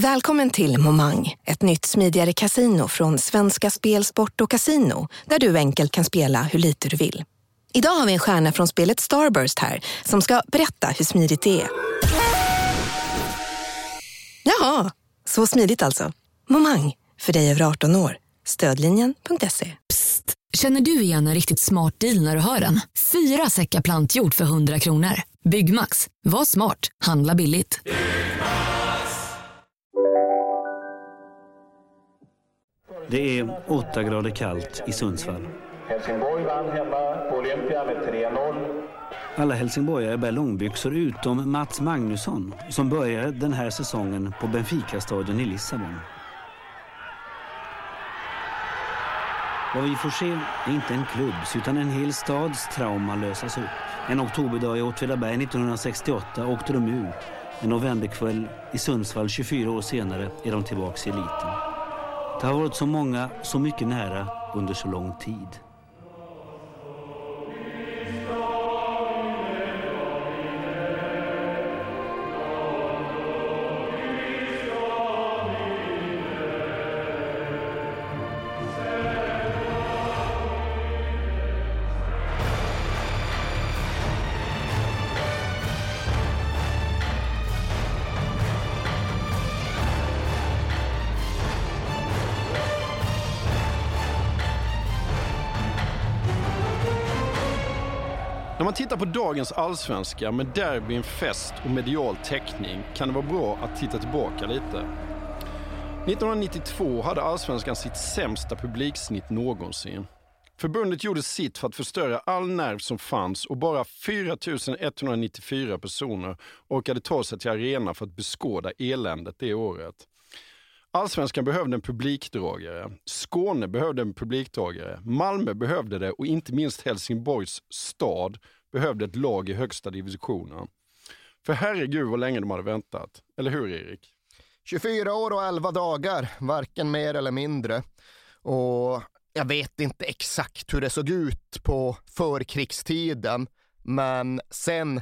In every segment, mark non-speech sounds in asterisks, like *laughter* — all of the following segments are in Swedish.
Välkommen till Momang, ett nytt smidigare casino från Svenska Spel, Sport och Casino där du enkelt kan spela hur lite du vill. Idag har vi en stjärna från spelet Starburst här som ska berätta hur smidigt det är. Jaha, så smidigt alltså. Momang, för dig över 18 år. Stödlinjen.se. Psst, känner du igen en riktigt smart deal när du hör den? Fyra säckar plantjord för 100 kronor. Byggmax, var smart, handla billigt. Det är 8 grader kallt i Sundsvall. Helsingborg vann hemma på Olympia med 3-0. Alla helsingborgare bär långbyxor utom Mats Magnusson som börjar den här säsongen på Benfica-stadion i Lissabon. Vad vi får se är inte en klubbs utan en hel stads trauma lösas upp. En oktoberdag i Åtvidaberg 1968 åkte de ur. En novemberkväll i Sundsvall 24 år senare är de tillbaka i eliten. Det har varit så många, så mycket nära under så lång tid. Man tittar på dagens allsvenska med derbyn, fest och medial täckning kan det vara bra att titta tillbaka lite. 1992 hade allsvenskan sitt sämsta publiksnitt någonsin. Förbundet gjorde sitt för att förstöra all nerv som fanns och bara 4 194 personer orkade ta sig till arenan för att beskåda eländet det året. Allsvenskan behövde en publikdragare. Skåne behövde en publikdragare. Malmö behövde det och inte minst Helsingborgs stad behövde ett lag i högsta divisionen. För herregud vad länge de hade väntat. Eller hur Erik? 24 år och 11 dagar, varken mer eller mindre. Och jag vet inte exakt hur det såg ut på förkrigstiden, men sen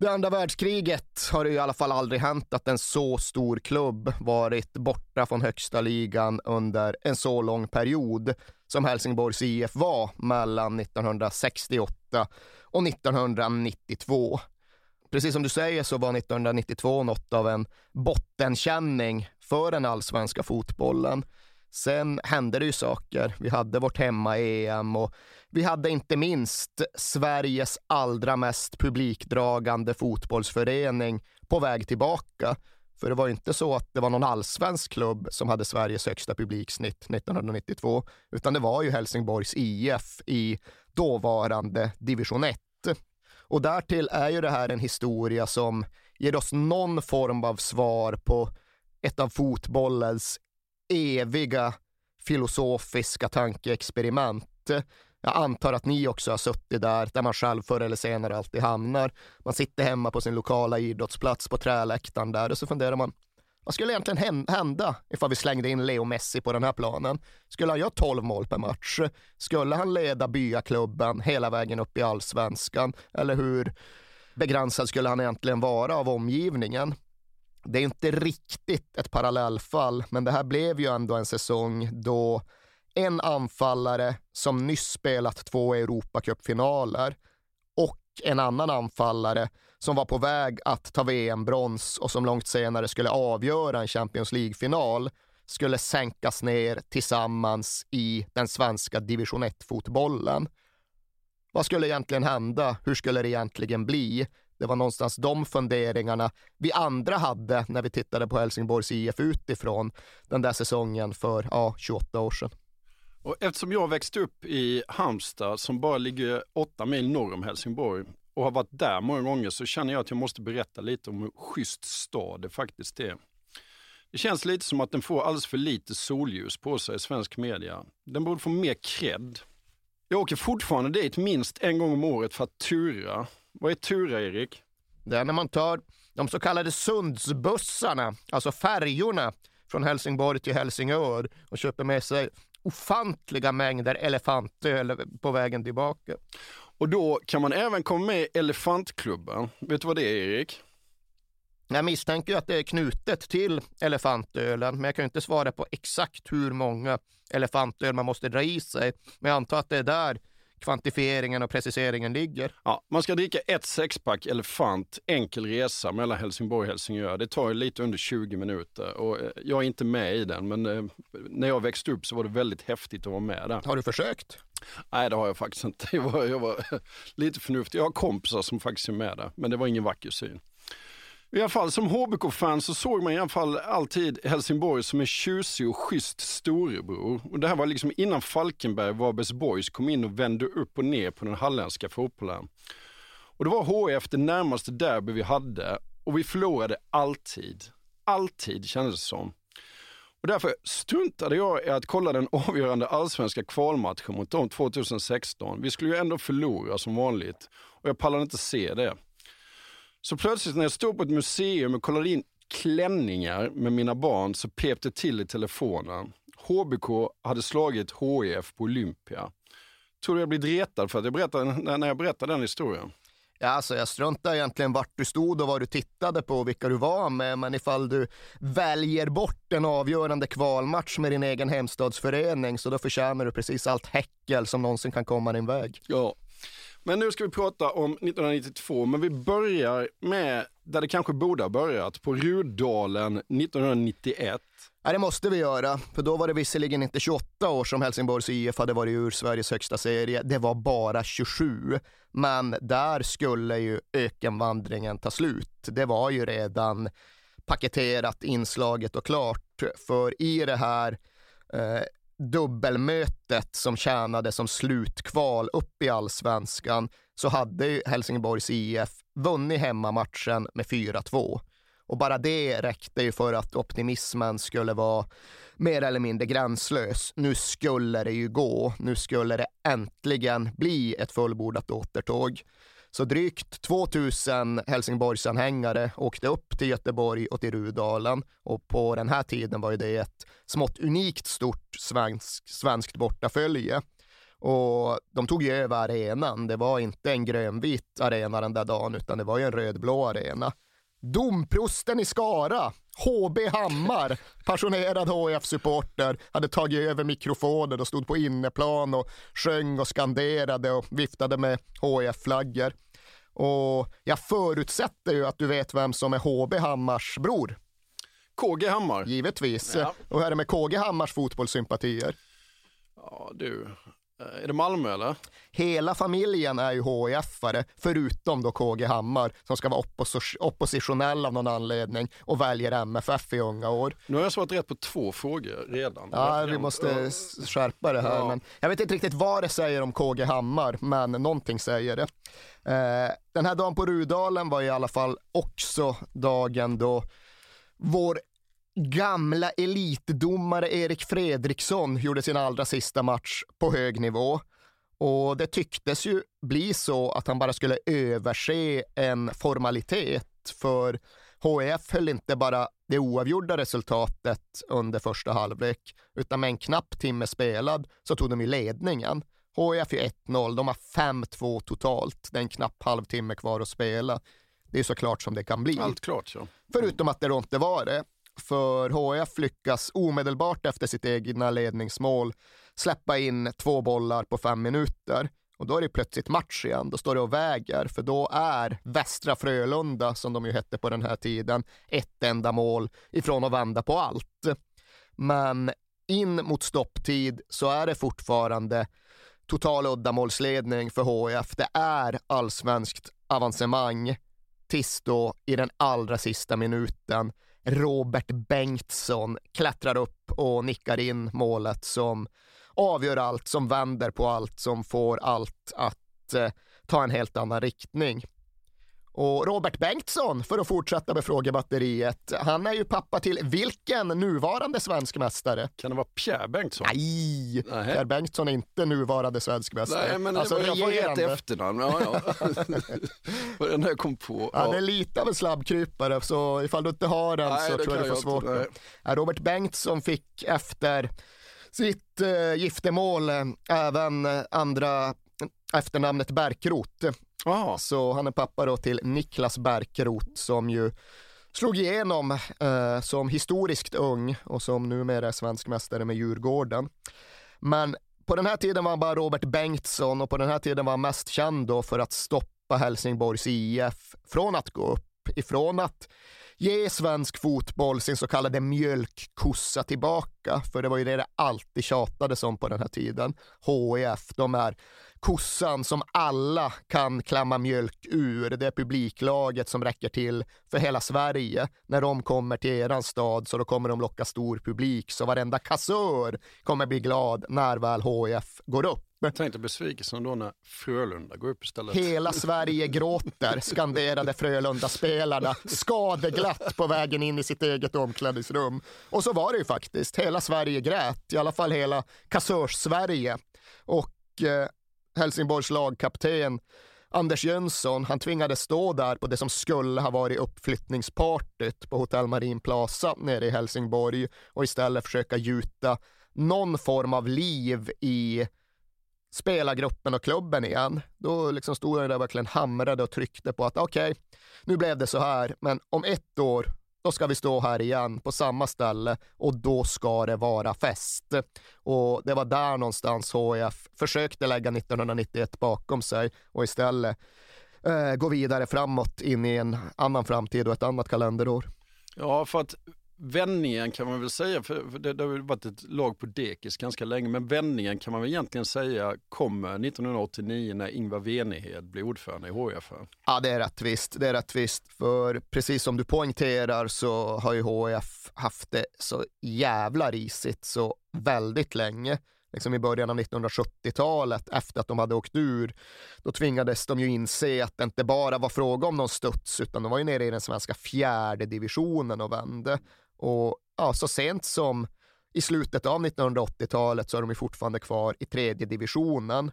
det andra världskriget har det i alla fall aldrig hänt att en så stor klubb varit borta från högsta ligan under en så lång period som Helsingborgs IF var mellan 1968 och 1992. Precis som du säger så var 1992 något av en bottenkänning för den allsvenska fotbollen. Sen hände det ju saker. Vi hade vårt hemma-EM och vi hade inte minst Sveriges allra mest publikdragande fotbollsförening på väg tillbaka. För det var inte så att det var någon allsvensk klubb som hade Sveriges högsta publiksnitt 1992, utan det var ju Helsingborgs IF i dåvarande division 1. Och därtill är ju det här en historia som ger oss någon form av svar på ett av fotbollens eviga filosofiska tankeexperiment. Jag antar att ni också har suttit där, där man själv förr eller senare alltid hamnar. Man sitter hemma på sin lokala idrottsplats på träläktaren där och så funderar man, vad skulle egentligen hända ifall vi slängde in Leo Messi på den här planen? Skulle han göra 12 mål per match? Skulle han leda byaklubben hela vägen upp i allsvenskan? Eller hur begränsad skulle han egentligen vara av omgivningen? Det är inte riktigt ett parallellfall, men det här blev ju ändå en säsong då en anfallare som nyss spelat två Europacupfinaler och en annan anfallare som var på väg att ta VM-brons och som långt senare skulle avgöra en Champions League-final skulle sänkas ner tillsammans i den svenska division 1-fotbollen. Vad skulle egentligen hända? Hur skulle det egentligen bli? Det var någonstans de funderingarna vi andra hade när vi tittade på Helsingborgs IF utifrån den där säsongen för ja, 28 år sedan. Och eftersom jag växte upp i Halmstad som bara ligger åtta mil norr om Helsingborg och har varit där många gånger så känner jag att jag måste berätta lite om hur schysst stad det faktiskt är. Det känns lite som att den får alldeles för lite solljus på sig i svensk media. Den borde få mer cred. Jag åker fortfarande dit minst en gång om året för att tura. Vad är tura, Erik? Det är när man tar de så kallade Sundsbussarna, alltså färjorna från Helsingborg till Helsingör och köper med sig ofantliga mängder elefantöl på vägen tillbaka. Och då kan man även komma med i Elefantklubben. Vet du vad det är, Erik? Jag misstänker att det är knutet till elefantölen, men jag kan inte svara på exakt hur många elefantöl man måste dra i sig. Men jag antar att det är där kvantifieringen och preciseringen ligger. Ja, man ska dricka ett sexpack Elefant enkel resa mellan Helsingborg och Helsingör. Det tar lite under 20 minuter och eh, jag är inte med i den men eh, när jag växte upp så var det väldigt häftigt att vara med där. Har du försökt? Nej det har jag faktiskt inte. *laughs* Jag var, jag var lite förnuftig. Jag har kompisar som faktiskt är med där men det var ingen vacker syn. I alla fall som HBK-fan så såg man i alla fall alltid Helsingborg som en tjusig och schysst storebror. Och det här var liksom innan Falkenberg, Varbergs Boys kom in och vände upp och ner på den halländska fotbollen. Och det var HF det närmaste derby vi hade och vi förlorade alltid. Alltid kändes det som. Och därför struntade jag i att kolla den avgörande allsvenska kvalmatchen mot dem 2016. Vi skulle ju ändå förlora som vanligt och jag pallade inte se det. Så plötsligt när jag stod på ett museum och kollade in klänningar med mina barn så pep det till i telefonen. HBK hade slagit HIF på Olympia. Tror du jag blir retad för att jag berättar, när jag berättar den historien? Ja, alltså jag struntar egentligen vart du stod och vad du tittade på och vilka du var med, men ifall du väljer bort en avgörande kvalmatch med din egen hemstadsförening så då förtjänar du precis allt häckel som någonsin kan komma din väg. Ja, men nu ska vi prata om 1992, men vi börjar med där det kanske borde ha börjat, på Rudalen 1991. Ja, det måste vi göra, för då var det visserligen inte 28 år som Helsingborgs IF hade varit ur Sveriges högsta serie, det var bara 27. Men där skulle ju ökenvandringen ta slut. Det var ju redan paketerat, inslaget och klart. För i det här eh, dubbelmötet som tjänade som slutkval upp i allsvenskan så hade Helsingborgs IF vunnit hemmamatchen med 4-2. Och bara det räckte ju för att optimismen skulle vara mer eller mindre gränslös. Nu skulle det ju gå. Nu skulle det äntligen bli ett fullbordat återtåg. Så drygt 2000 Helsingborgsanhängare åkte upp till Göteborg och till Rudalen och på den här tiden var det ett smått unikt stort svensk, svenskt bortafölje. Och de tog ju över arenan. Det var inte en grönvit arena den där dagen utan det var ju en rödblå arena. Domprosten i Skara, HB Hammar, passionerad HF-supporter, hade tagit över mikrofonen och stod på inneplan och sjöng och skanderade och viftade med HF-flaggor. Och jag förutsätter ju att du vet vem som är HB Hammars bror. KG Hammar. Givetvis. Ja. Och hur är det med KG Hammars fotbollssympatier? Ja du, är det Malmö eller? Hela familjen är ju HIF-are, förutom då KG Hammar som ska vara oppos oppositionell av någon anledning och väljer MFF i unga år. Nu har jag svarat rätt på två frågor redan. Ja, vi måste skärpa det här. Ja. Men jag vet inte riktigt vad det säger om KG Hammar, men någonting säger det. Eh, den här dagen på Rudalen var i alla fall också dagen då vår gamla elitdomare Erik Fredriksson gjorde sin allra sista match på hög nivå. Och det tycktes ju bli så att han bara skulle överse en formalitet för HIF höll inte bara det oavgjorda resultatet under första halvlek, utan med en knapp timme spelad så tog de i ledningen. HIF är 1-0, de har 5-2 totalt. Det är en knapp halvtimme kvar att spela. Det är så klart som det kan bli. Allt klart, ja. Förutom att det då inte var det för HF lyckas omedelbart efter sitt egna ledningsmål släppa in två bollar på fem minuter. Och då är det plötsligt match igen. Då står det och väger, för då är Västra Frölunda, som de ju hette på den här tiden, ett enda mål ifrån att vända på allt. Men in mot stopptid så är det fortfarande total uddamålsledning för HIF. Det är allsvenskt avancemang tills då i den allra sista minuten Robert Bengtsson klättrar upp och nickar in målet som avgör allt, som vänder på allt, som får allt att eh, ta en helt annan riktning. Och Robert Bengtsson, för att fortsätta med frågebatteriet, han är ju pappa till vilken nuvarande svensk mästare? Kan det vara Pierre Bengtsson? Nej, Nej. Pierre Bengtsson är inte nuvarande svensk mästare. Nej, men alltså, jag får rätt efternamn. Ja, ja. *laughs* Vad den jag kom på. Ja. ja. det är lite av en snabbkrypare, så ifall du inte har den Nej, så tror jag du får svårt. Inte, Robert Bengtsson fick efter sitt äh, giftermål äh, även äh, andra efternamnet Bärkroth. Ah. Så han är pappa då till Niklas Bärkroth som ju slog igenom eh, som historiskt ung och som numera är svensk mästare med Djurgården. Men på den här tiden var han bara Robert Bengtsson och på den här tiden var han mest känd då för att stoppa Helsingborgs IF från att gå upp, ifrån att ge svensk fotboll sin så kallade mjölkkossa tillbaka, för det var ju det det alltid tjatades om på den här tiden. HIF, de är kossan som alla kan klämma mjölk ur. Det är publiklaget som räcker till för hela Sverige. När de kommer till eran stad så då kommer de locka stor publik, så varenda kassör kommer bli glad när väl HIF går upp. Tänk dig besvikelsen då när Frölunda går upp istället. Hela Sverige gråter, skanderade Frölunda-spelarna skadeglatt på vägen in i sitt eget omklädningsrum. Och så var det ju faktiskt. Hela Sverige grät, i alla fall hela kassörs-Sverige. Och eh, Helsingborgs lagkapten Anders Jönsson, han tvingades stå där på det som skulle ha varit uppflyttningspartyt på Hotell Marin Plaza nere i Helsingborg och istället försöka gjuta någon form av liv i spelargruppen och klubben igen. Då liksom stod han där och verkligen hamrade och tryckte på att okej, okay, nu blev det så här, men om ett år då ska vi stå här igen på samma ställe och då ska det vara fest. Och det var där någonstans HIF försökte lägga 1991 bakom sig och istället eh, gå vidare framåt in i en annan framtid och ett annat kalenderår. Ja, för att vändningen kan man väl säga, för det, det har varit ett lag på dekis ganska länge, men vändningen kan man väl egentligen säga kommer 1989 när Ingvar Venehed blir ordförande i HIF? Ja, det är rättvist. Det är rättvist, för precis som du poängterar så har ju HIF haft det så jävla risigt så väldigt länge. Liksom i början av 1970-talet, efter att de hade åkt ur, då tvingades de ju inse att det inte bara var fråga om någon studs, utan de var ju nere i den svenska fjärde divisionen och vände. Och ja, så sent som i slutet av 1980-talet så är de fortfarande kvar i tredje divisionen.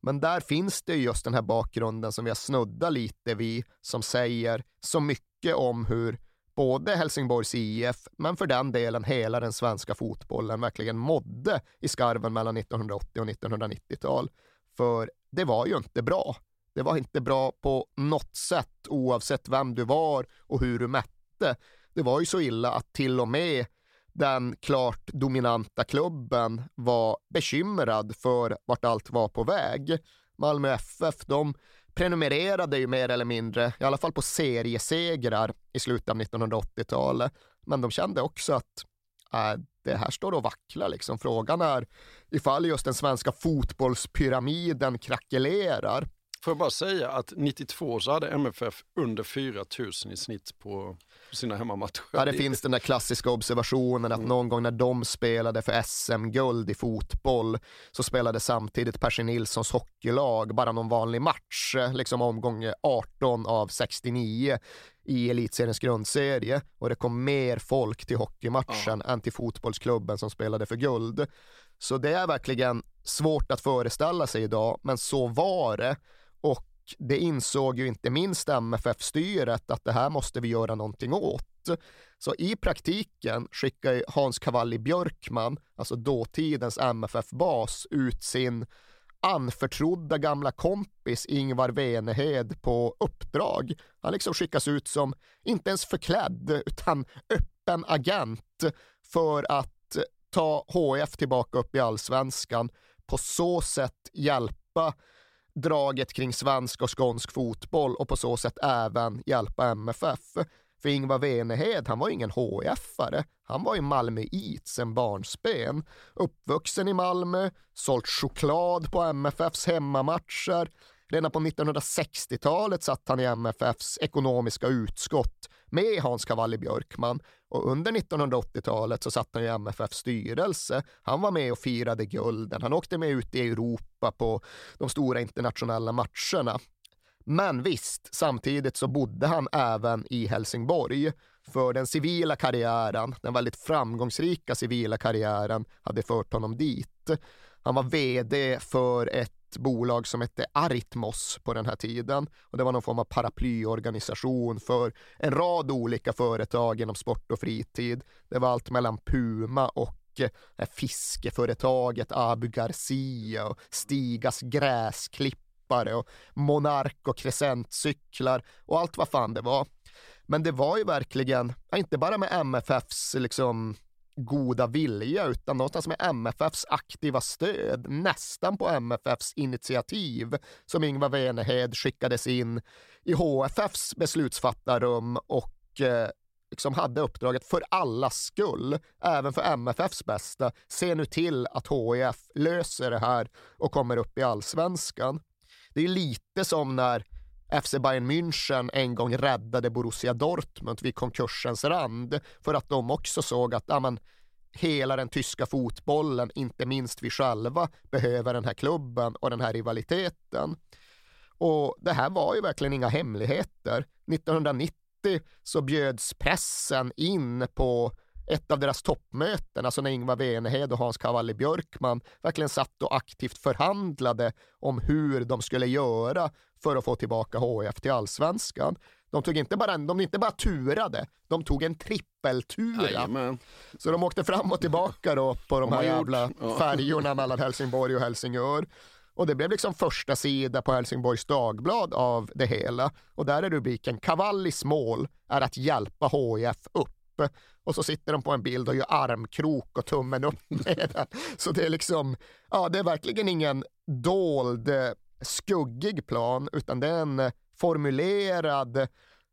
Men där finns det just den här bakgrunden som vi har snuddat lite vid, som säger så mycket om hur både Helsingborgs IF, men för den delen hela den svenska fotbollen verkligen mådde i skarven mellan 1980 och 1990-tal. För det var ju inte bra. Det var inte bra på något sätt oavsett vem du var och hur du mätte. Det var ju så illa att till och med den klart dominanta klubben var bekymrad för vart allt var på väg. Malmö FF, de prenumererade ju mer eller mindre, i alla fall på seriesegrar i slutet av 1980-talet. Men de kände också att äh, det här står och vacklar liksom. Frågan är ifall just den svenska fotbollspyramiden krackelerar. Får jag bara säga att 92 så hade MFF under 4 000 i snitt på sina hemmamatcher. Ja, det finns den där klassiska observationen att mm. någon gång när de spelade för SM-guld i fotboll så spelade samtidigt Percy Nilssons hockeylag bara någon vanlig match, liksom omgång 18 av 69 i elitseriens grundserie och det kom mer folk till hockeymatchen ja. än till fotbollsklubben som spelade för guld. Så det är verkligen svårt att föreställa sig idag, men så var det. Och det insåg ju inte minst MFF-styret att det här måste vi göra någonting åt. Så i praktiken skickar Hans Cavalli Björkman, alltså dåtidens MFF-bas, ut sin anförtrodda gamla kompis Ingvar Venehed på uppdrag. Han liksom skickas ut som, inte ens förklädd, utan öppen agent för att ta HF tillbaka upp i allsvenskan, på så sätt hjälpa draget kring svensk och skånsk fotboll och på så sätt även hjälpa MFF. För Ingvar Venehed, han var ingen HIF-are. Han var i Malmöit sen barnsben. Uppvuxen i Malmö, sålt choklad på MFFs hemmamatcher. Redan på 1960-talet satt han i MFFs ekonomiska utskott med Hans Cavalli Björkman och under 1980-talet så satt han i MFFs styrelse. Han var med och firade gulden. Han åkte med ut i Europa på de stora internationella matcherna. Men visst, samtidigt så bodde han även i Helsingborg. För den civila karriären, den väldigt framgångsrika civila karriären, hade fört honom dit. Han var VD för ett bolag som hette Aritmos på den här tiden. Och det var någon form av paraplyorganisation för en rad olika företag inom sport och fritid. Det var allt mellan Puma och eh, fiskeföretaget Abu Garcia och Stigas gräsklippare och Monark och Crescentcyklar och allt vad fan det var. Men det var ju verkligen, inte bara med MFFs liksom goda vilja utan någonstans med MFFs aktiva stöd, nästan på MFFs initiativ som Ingvar Venehed skickades in i HFFs beslutsfattarrum och eh, liksom hade uppdraget för allas skull, även för MFFs bästa, se nu till att HIF löser det här och kommer upp i allsvenskan. Det är lite som när FC Bayern München en gång räddade Borussia Dortmund vid konkursens rand för att de också såg att amen, hela den tyska fotbollen, inte minst vi själva, behöver den här klubben och den här rivaliteten. Och det här var ju verkligen inga hemligheter. 1990 så bjöds pressen in på ett av deras toppmöten, alltså när Ingvar Venehed och Hans Cavalli Björkman verkligen satt och aktivt förhandlade om hur de skulle göra för att få tillbaka HF till allsvenskan. De tog inte bara, de inte bara turade, de tog en trippeltura. Jajamän. Så de åkte fram och tillbaka då på de här jävla färjorna mellan Helsingborg och Helsingör. Och det blev liksom första sida på Helsingborgs Dagblad av det hela. Och där är rubriken Cavallis mål är att hjälpa HIF upp. Och så sitter de på en bild och gör armkrok och tummen upp *laughs* med den. Så det är liksom, ja det är verkligen ingen dold eh, skuggig plan utan det är en eh, formulerad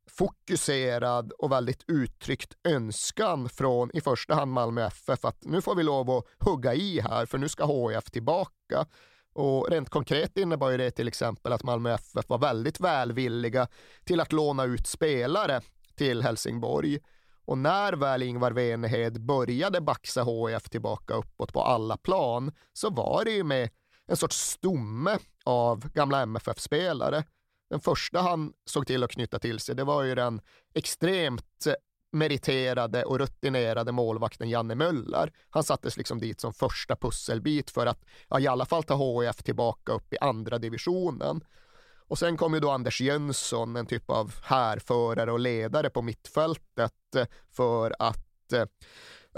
fokuserad och väldigt uttryckt önskan från i första hand Malmö FF att nu får vi lov att hugga i här för nu ska HIF tillbaka. Och rent konkret innebar ju det till exempel att Malmö FF var väldigt välvilliga till att låna ut spelare till Helsingborg. Och när väl Ingvar Venehed började baxa HIF tillbaka uppåt på alla plan så var det ju med en sorts stomme av gamla MFF-spelare. Den första han såg till att knyta till sig, det var ju den extremt meriterade och rutinerade målvakten Janne Möller. Han sattes liksom dit som första pusselbit för att ja, i alla fall ta HIF tillbaka upp i andra divisionen. Och sen kom ju då Anders Jönsson, en typ av härförare och ledare på mittfältet eh, för att eh,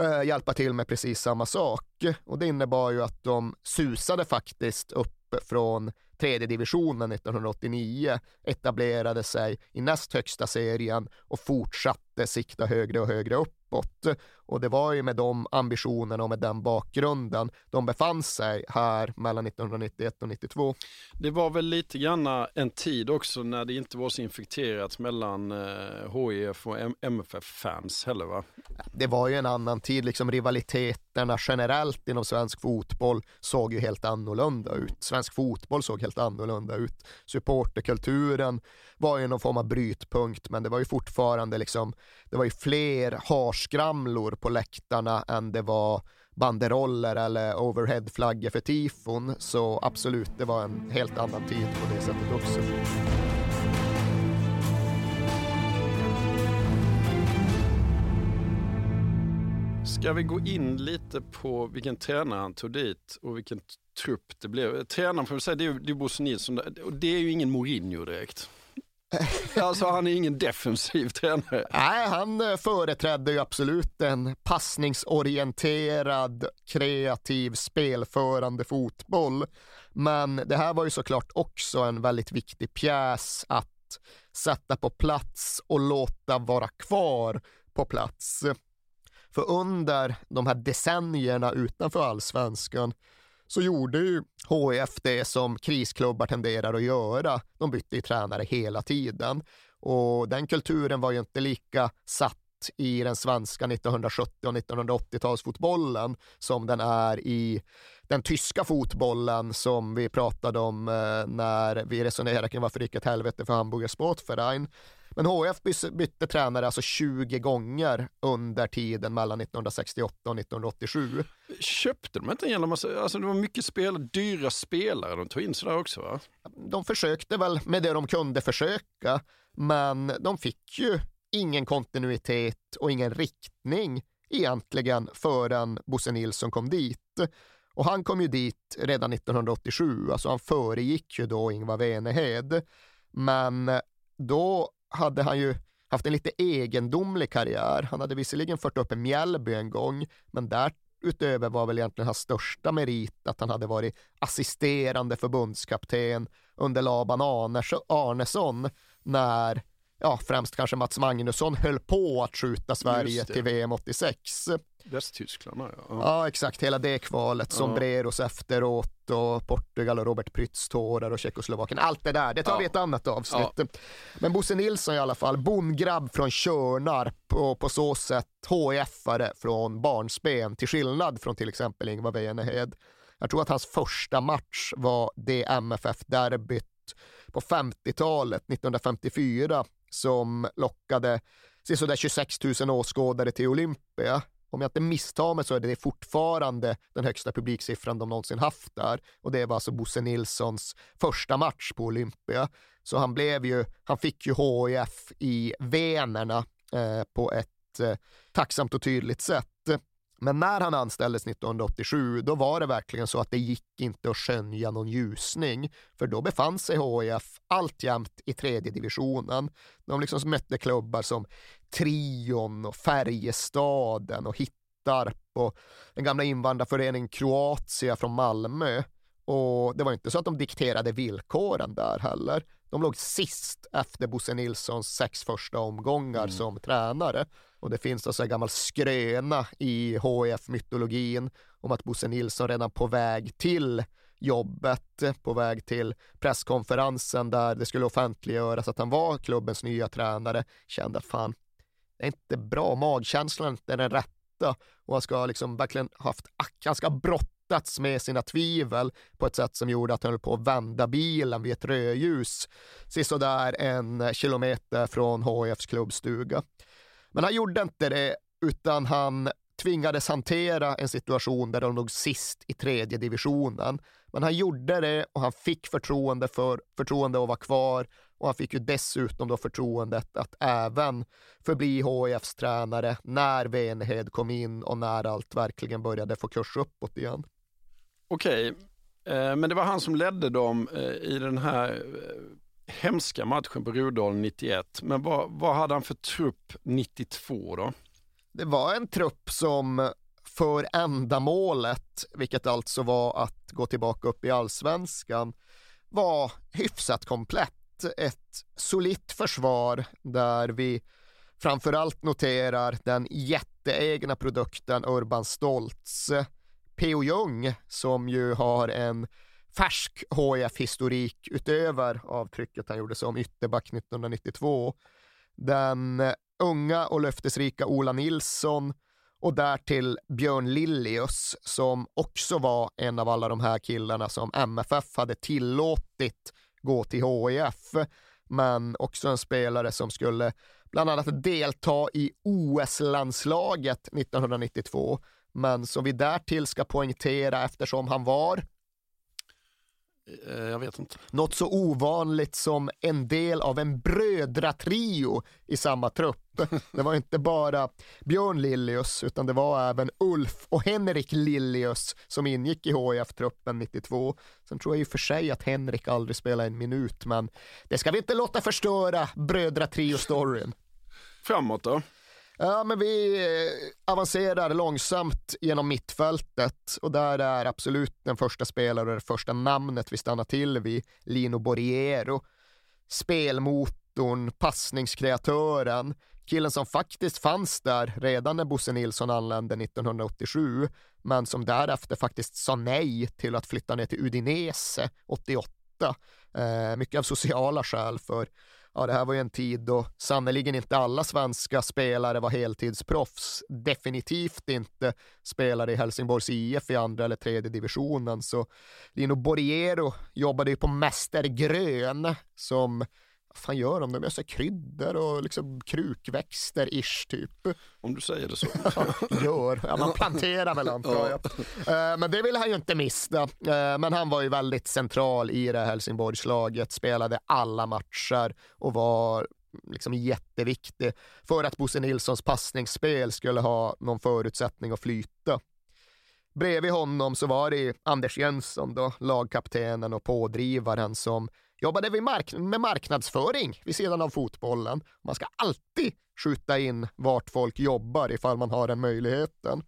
eh, hjälpa till med precis samma sak. Och det innebar ju att de susade faktiskt upp från tredje divisionen 1989, etablerade sig i näst högsta serien och fortsatte sikta högre och högre uppåt. Och det var ju med de ambitionerna och med den bakgrunden de befann sig här mellan 1991 och 92. Det var väl lite grann en tid också när det inte var så infekterat mellan eh, HIF och M- MFF-fans heller va? Det var ju en annan tid, liksom rivaliteterna generellt inom svensk fotboll såg ju helt annorlunda ut. Svensk fotboll såg helt annorlunda ut. Supporterkulturen var ju någon form av brytpunkt, men det var ju fortfarande liksom, det var ju fler harskramlor på läktarna än det var banderoller eller overheadflaggor för tifon. Så absolut, det var en helt annan tid på det sättet också. Ska vi gå in lite på vilken tränare han tog dit och vilken trupp det blev? Tränaren får vi säga, det är ju det är Bosse Nilsson och det är ju ingen Mourinho direkt. *laughs* Alltså han är ingen defensiv tränare. Nej, han eh, företrädde ju absolut en passningsorienterad, kreativ, spelförande fotboll. Men det här var ju såklart också en väldigt viktig pjäs att sätta på plats och låta vara kvar på plats. För under de här decennierna utanför allsvenskan så gjorde ju HIF det som krisklubbar tenderar att göra. De bytte ju tränare hela tiden och den kulturen var ju inte lika satt i den svenska 1970 och 1980-talsfotbollen som den är i den tyska fotbollen som vi pratade om eh, när vi resonerade kring varför det gick ett helvete för Hamburger Sportverein. Men bytte, bytte tränare alltså 20 gånger under tiden mellan 1968 och 1987. Köpte de inte en jävla massa, alltså det var mycket spelare, dyra spelare de tog in sådär också va? De försökte väl med det de kunde försöka, men de fick ju ingen kontinuitet och ingen riktning egentligen förrän Bosse Nilsson kom dit. Och han kom ju dit redan 1987, alltså han föregick ju då Ingvar Venehed. Men då hade han ju haft en lite egendomlig karriär. Han hade visserligen fört upp en Mjällby en gång, men därutöver var väl egentligen hans största merit att han hade varit assisterande förbundskapten under Laban Arnes- Arnesson när ja, främst kanske Mats Magnusson höll på att skjuta Sverige till VM 86. Västtyskland, ja. Ja, exakt. Hela det kvalet, sombreros ja. efteråt och Portugal och Robert Prytz tårar och Tjeckoslovakien. Allt det där, det tar ja. vi ett annat avsnitt. Ja. Men Bosse Nilsson i alla fall, bondgrabb från Körnarp och på så sätt HIF-are från barnsben, till skillnad från till exempel Ingvar Wenehed. Jag tror att hans första match var det MFF-derbyt på 50-talet, 1954, som lockade sådär 26 000 åskådare till Olympia. Om jag inte misstar mig så är det fortfarande den högsta publiksiffran de någonsin haft där. Och det var alltså Bosse Nilssons första match på Olympia. Så han blev ju, han fick ju HIF i venerna eh, på ett eh, tacksamt och tydligt sätt. Men när han anställdes 1987, då var det verkligen så att det gick inte att skönja någon ljusning. För då befann sig HIF alltjämt i tredje divisionen. De liksom mötte klubbar som Trion och Färjestaden och Hittarp och den gamla invandrarföreningen Kroatia från Malmö. Och det var inte så att de dikterade villkoren där heller. De låg sist efter Bosse Nilssons sex första omgångar mm. som tränare. Och det finns alltså en gammal skröna i HIF-mytologin om att Bosse Nilsson redan på väg till jobbet, på väg till presskonferensen där det skulle offentliggöras att han var klubbens nya tränare, kände fan, det är inte bra, magkänslan är inte den rätta och han ska liksom verkligen haft, han ska ha brottats med sina tvivel på ett sätt som gjorde att han höll på att vända bilen vid ett rödljus sisådär en kilometer från HIFs klubbstuga. Men han gjorde inte det, utan han tvingades hantera en situation där de låg sist i tredje divisionen. Men han gjorde det och han fick förtroende för förtroende att vara kvar och han fick ju dessutom då förtroendet att även förbli HIFs tränare när Venhed kom in och när allt verkligen började få kurs uppåt igen. Okej, eh, men det var han som ledde dem eh, i den här eh, hemska matchen på Rudalen 91. Men vad, vad hade han för trupp 92 då? Det var en trupp som för ändamålet, vilket alltså var att gå tillbaka upp i allsvenskan, var hyfsat komplett. Ett solitt försvar där vi framförallt noterar den jätteegna produkten Urban Stoltz. P.O. Jung som ju har en färsk HIF-historik utöver avtrycket han gjorde som ytterback 1992. Den unga och löftesrika Ola Nilsson och därtill Björn Lillius som också var en av alla de här killarna som MFF hade tillåtit gå till HIF men också en spelare som skulle bland annat delta i OS-landslaget 1992 men som vi därtill ska poängtera eftersom han var jag vet inte. Något så ovanligt som en del av en brödratrio i samma trupp. *laughs* Det var inte bara Björn Lillius utan det var även Ulf och Henrik Lillius som ingick i HIF-truppen 92. Sen tror jag i och för sig att Henrik aldrig spelade en minut men det ska vi inte låta förstöra brödratrio-storyn. Framåt då? Ja, men vi eh, avancerar långsamt genom mittfältet och där är absolut den första spelaren och det första namnet vi stannar till vid Lino Borriero. Spelmotorn, passningskreatören, killen som faktiskt fanns där redan när Bosse Nilsson anlände 1987, men som därefter faktiskt sa nej till att flytta ner till Udinese 88. Eh, mycket av sociala skäl för ja, det här var ju en tid då sannerligen inte alla svenska spelare var heltidsproffs. Definitivt inte spelare i Helsingborgs IF i andra eller tredje divisionen. Så Lino Borriero jobbade ju på Mäster Grön som vad fan gör de? De så kryddor och liksom krukväxter-ish typ. Om du säger det så. *laughs* gör, ja, man planterar väl antar jag. Uh, men det vill han ju inte missa. Uh, men han var ju väldigt central i det Helsingborgslaget, spelade alla matcher och var liksom jätteviktig för att Bosse Nilssons passningsspel skulle ha någon förutsättning att flyta. Bredvid honom så var det Anders Jönsson, då, lagkaptenen och pådrivaren som jobbade vi mark med marknadsföring vid sidan av fotbollen. Man ska alltid skjuta in vart folk jobbar ifall man har den möjligheten.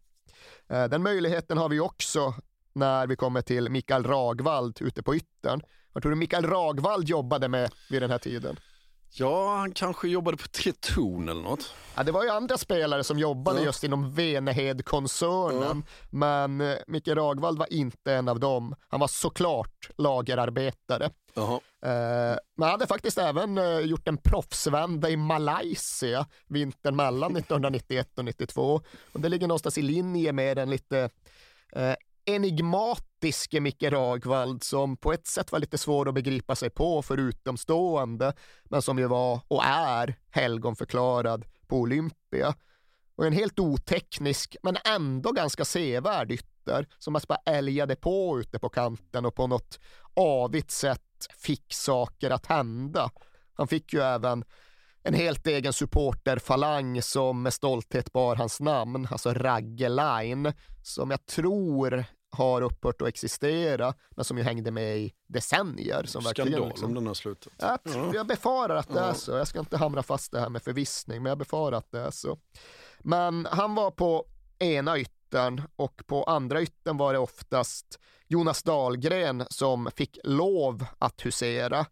Eh, den möjligheten har vi också när vi kommer till Mikael Ragvald ute på yttern. Vad tror du Mikael Ragvald jobbade med vid den här tiden? Ja, han kanske jobbade på Tretorn eller något. Ja, det var ju andra spelare som jobbade Ja. just inom Venehed-koncernen, men eh, Micke Ragvall var inte en av dem. Han var såklart lagerarbetare. Jaha. Eh, men han hade faktiskt även eh, gjort en proffsvända i Malaysia vintern mellan *laughs* 1991 och 92. Och det ligger någonstans i linje med den lite enigmatiske Micke Ragvald som på ett sätt var lite svår att begripa sig på för utomstående, men som ju var och är helgonförklarad på Olympia. Och en helt oteknisk, men ändå ganska sevärd ytter som mest bara älgade på ute på kanten och på något avigt sätt fick saker att hända. Han fick ju även en helt egen supporterfalang som med stolthet bar hans namn, alltså Ragge Line, som jag tror har upphört att existera, men som ju hängde med i decennier. Som Skandal liksom- om den har slutat. jag, Ja. jag befarar att det är så. Jag ska inte hamra fast det här med förvissning, men jag befarar att det är så. Men han var på ena yttern och på andra yttern var det oftast Jonas Dahlgren som fick lov att husera.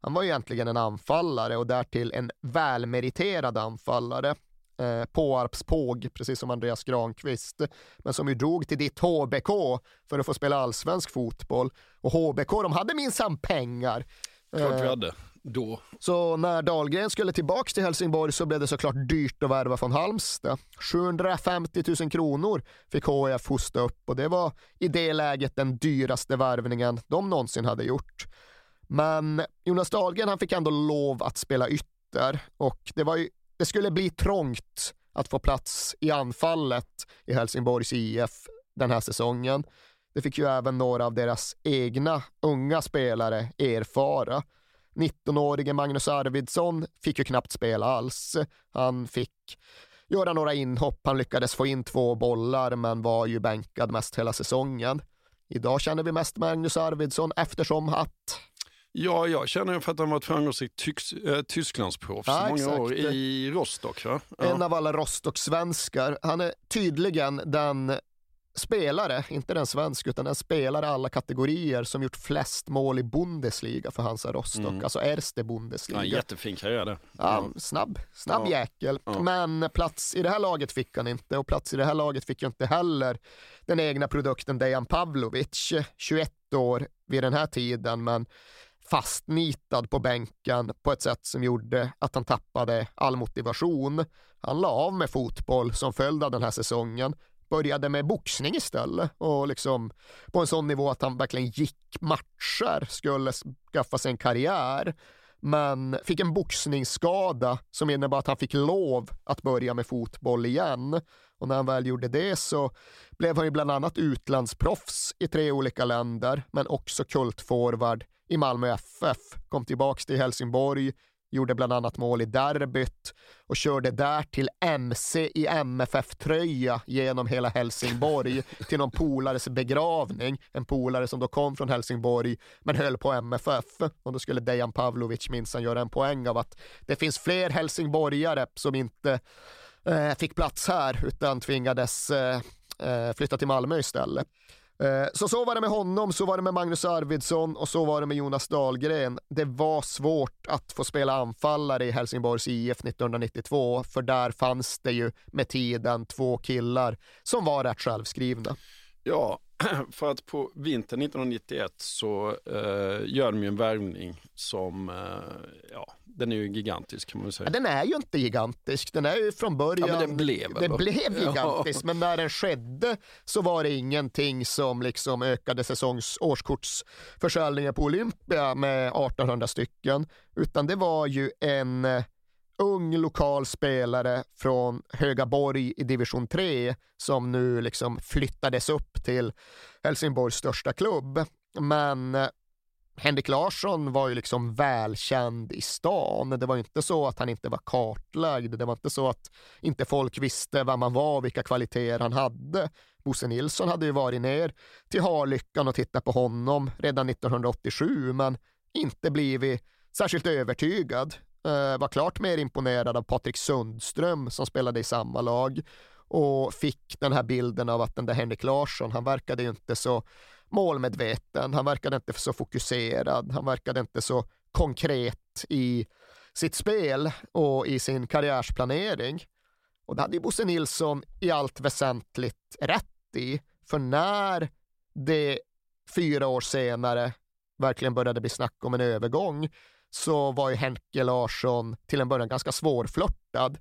Han var ju egentligen en anfallare och därtill en välmeriterad anfallare. Eh, Påarps påg, precis som Andreas Granqvist, men som ju drog till ditt HBK för att få spela allsvensk fotboll. Och HBK, de hade minsann pengar. Klart vi Eh, hade. Då. så när Dahlgren skulle tillbaka till Helsingborg så blev det såklart dyrt att värva från Halmstad. 750 000 kronor fick HIF hosta upp och det var i det läget den dyraste värvningen de någonsin hade gjort. Men Jonas Dahlgren han fick ändå lov att spela ytter och det, var ju, det skulle bli trångt att få plats i anfallet i Helsingborgs IF den här säsongen. Det fick ju även några av deras egna unga spelare erfara. 19-årige Magnus Arvidsson fick ju knappt spela alls. Han fick göra några inhopp, han lyckades få in två bollar men var ju bänkad mest hela säsongen. Idag känner vi mest Magnus Arvidsson eftersom att Ja, jag känner ju för att han var ett framgångsrikt äh, Tysklandsproffs Ja, många exakt. år i Rostock. Va? en Ja. av alla Rostock-svenskar. Han är tydligen den spelare, inte den svensk, utan den spelare i alla kategorier som gjort flest mål i Bundesliga för Hansa Rostock, Mm. alltså Erste Bundesliga. Ja, jättefin karriär där. Ja, snabb, snabb Ja. jäkel. Ja. Men plats i det här laget fick han inte och plats i det här laget fick ju inte heller den egna produkten Dejan Pavlovic, 21 år vid den här tiden, men fastnitad på bänken på ett sätt som gjorde att han tappade all motivation. Han la av med fotboll som följd av den här säsongen, började med boxning istället och liksom på en sån nivå att han verkligen gick matcher, skulle skaffa sig en karriär men fick en boxningsskada som innebar att han fick lov att börja med fotboll igen. Och när han väl gjorde det så blev han ju bland annat utlandsproffs i tre olika länder, men också kultforward i Malmö FF. Kom tillbaks till Helsingborg, gjorde bland annat mål i derbyt och körde där till MC i MFF-tröja genom hela Helsingborg till någon polares begravning. En polare som då kom från Helsingborg men höll på MFF och då skulle Dejan Pavlovic minsann göra en poäng av att det finns fler helsingborgare som inte eh, fick plats här utan tvingades eh, eh, flytta till Malmö istället. Eh, så så var det med honom, så var det med Magnus Arvidsson och så var det med Jonas Dahlgren. Det var svårt att få spela anfallare i Helsingborgs IF 1992 för där fanns det ju med tiden två killar som var rätt självskrivna. Ja, *clears throat* för att på vintern 1991 så eh, gör de ju en värvning som, eh, ja, den är ju gigantisk kan man säga. Ja, den är ju inte gigantisk, den är ju från början... Ja, den blev ändå. blev Ja. gigantisk, men när den skedde så var det ingenting som liksom ökade säsongs årskortsförsäljningen på Olympia med 1800 stycken, utan det var ju en eh, ung lokal spelare från Högaborg i division 3 som nu liksom flyttades upp till Helsingborgs största klubb. Men eh, Henrik Larsson var ju liksom välkänd i stan. Det var ju inte så att han inte var kartlagd. Det var inte så att inte folk visste vem han var och vilka kvaliteter han hade. Bosse Nilsson hade ju varit ner till Harlyckan och tittat på honom redan 1987 men inte blivit särskilt övertygad. Eh, var klart mer imponerad av Patrik Sundström som spelade i samma lag och fick den här bilden av att den där Henrik Larsson, han verkade ju inte så målmedveten, han verkade inte så fokuserad, han verkade inte så konkret i sitt spel och i sin karriärsplanering. Och det hade ju Bosse Nilsson i allt väsentligt rätt i. För när det fyra år senare verkligen började bli snack om en övergång så var ju Henke Larsson till en början ganska svårflörtad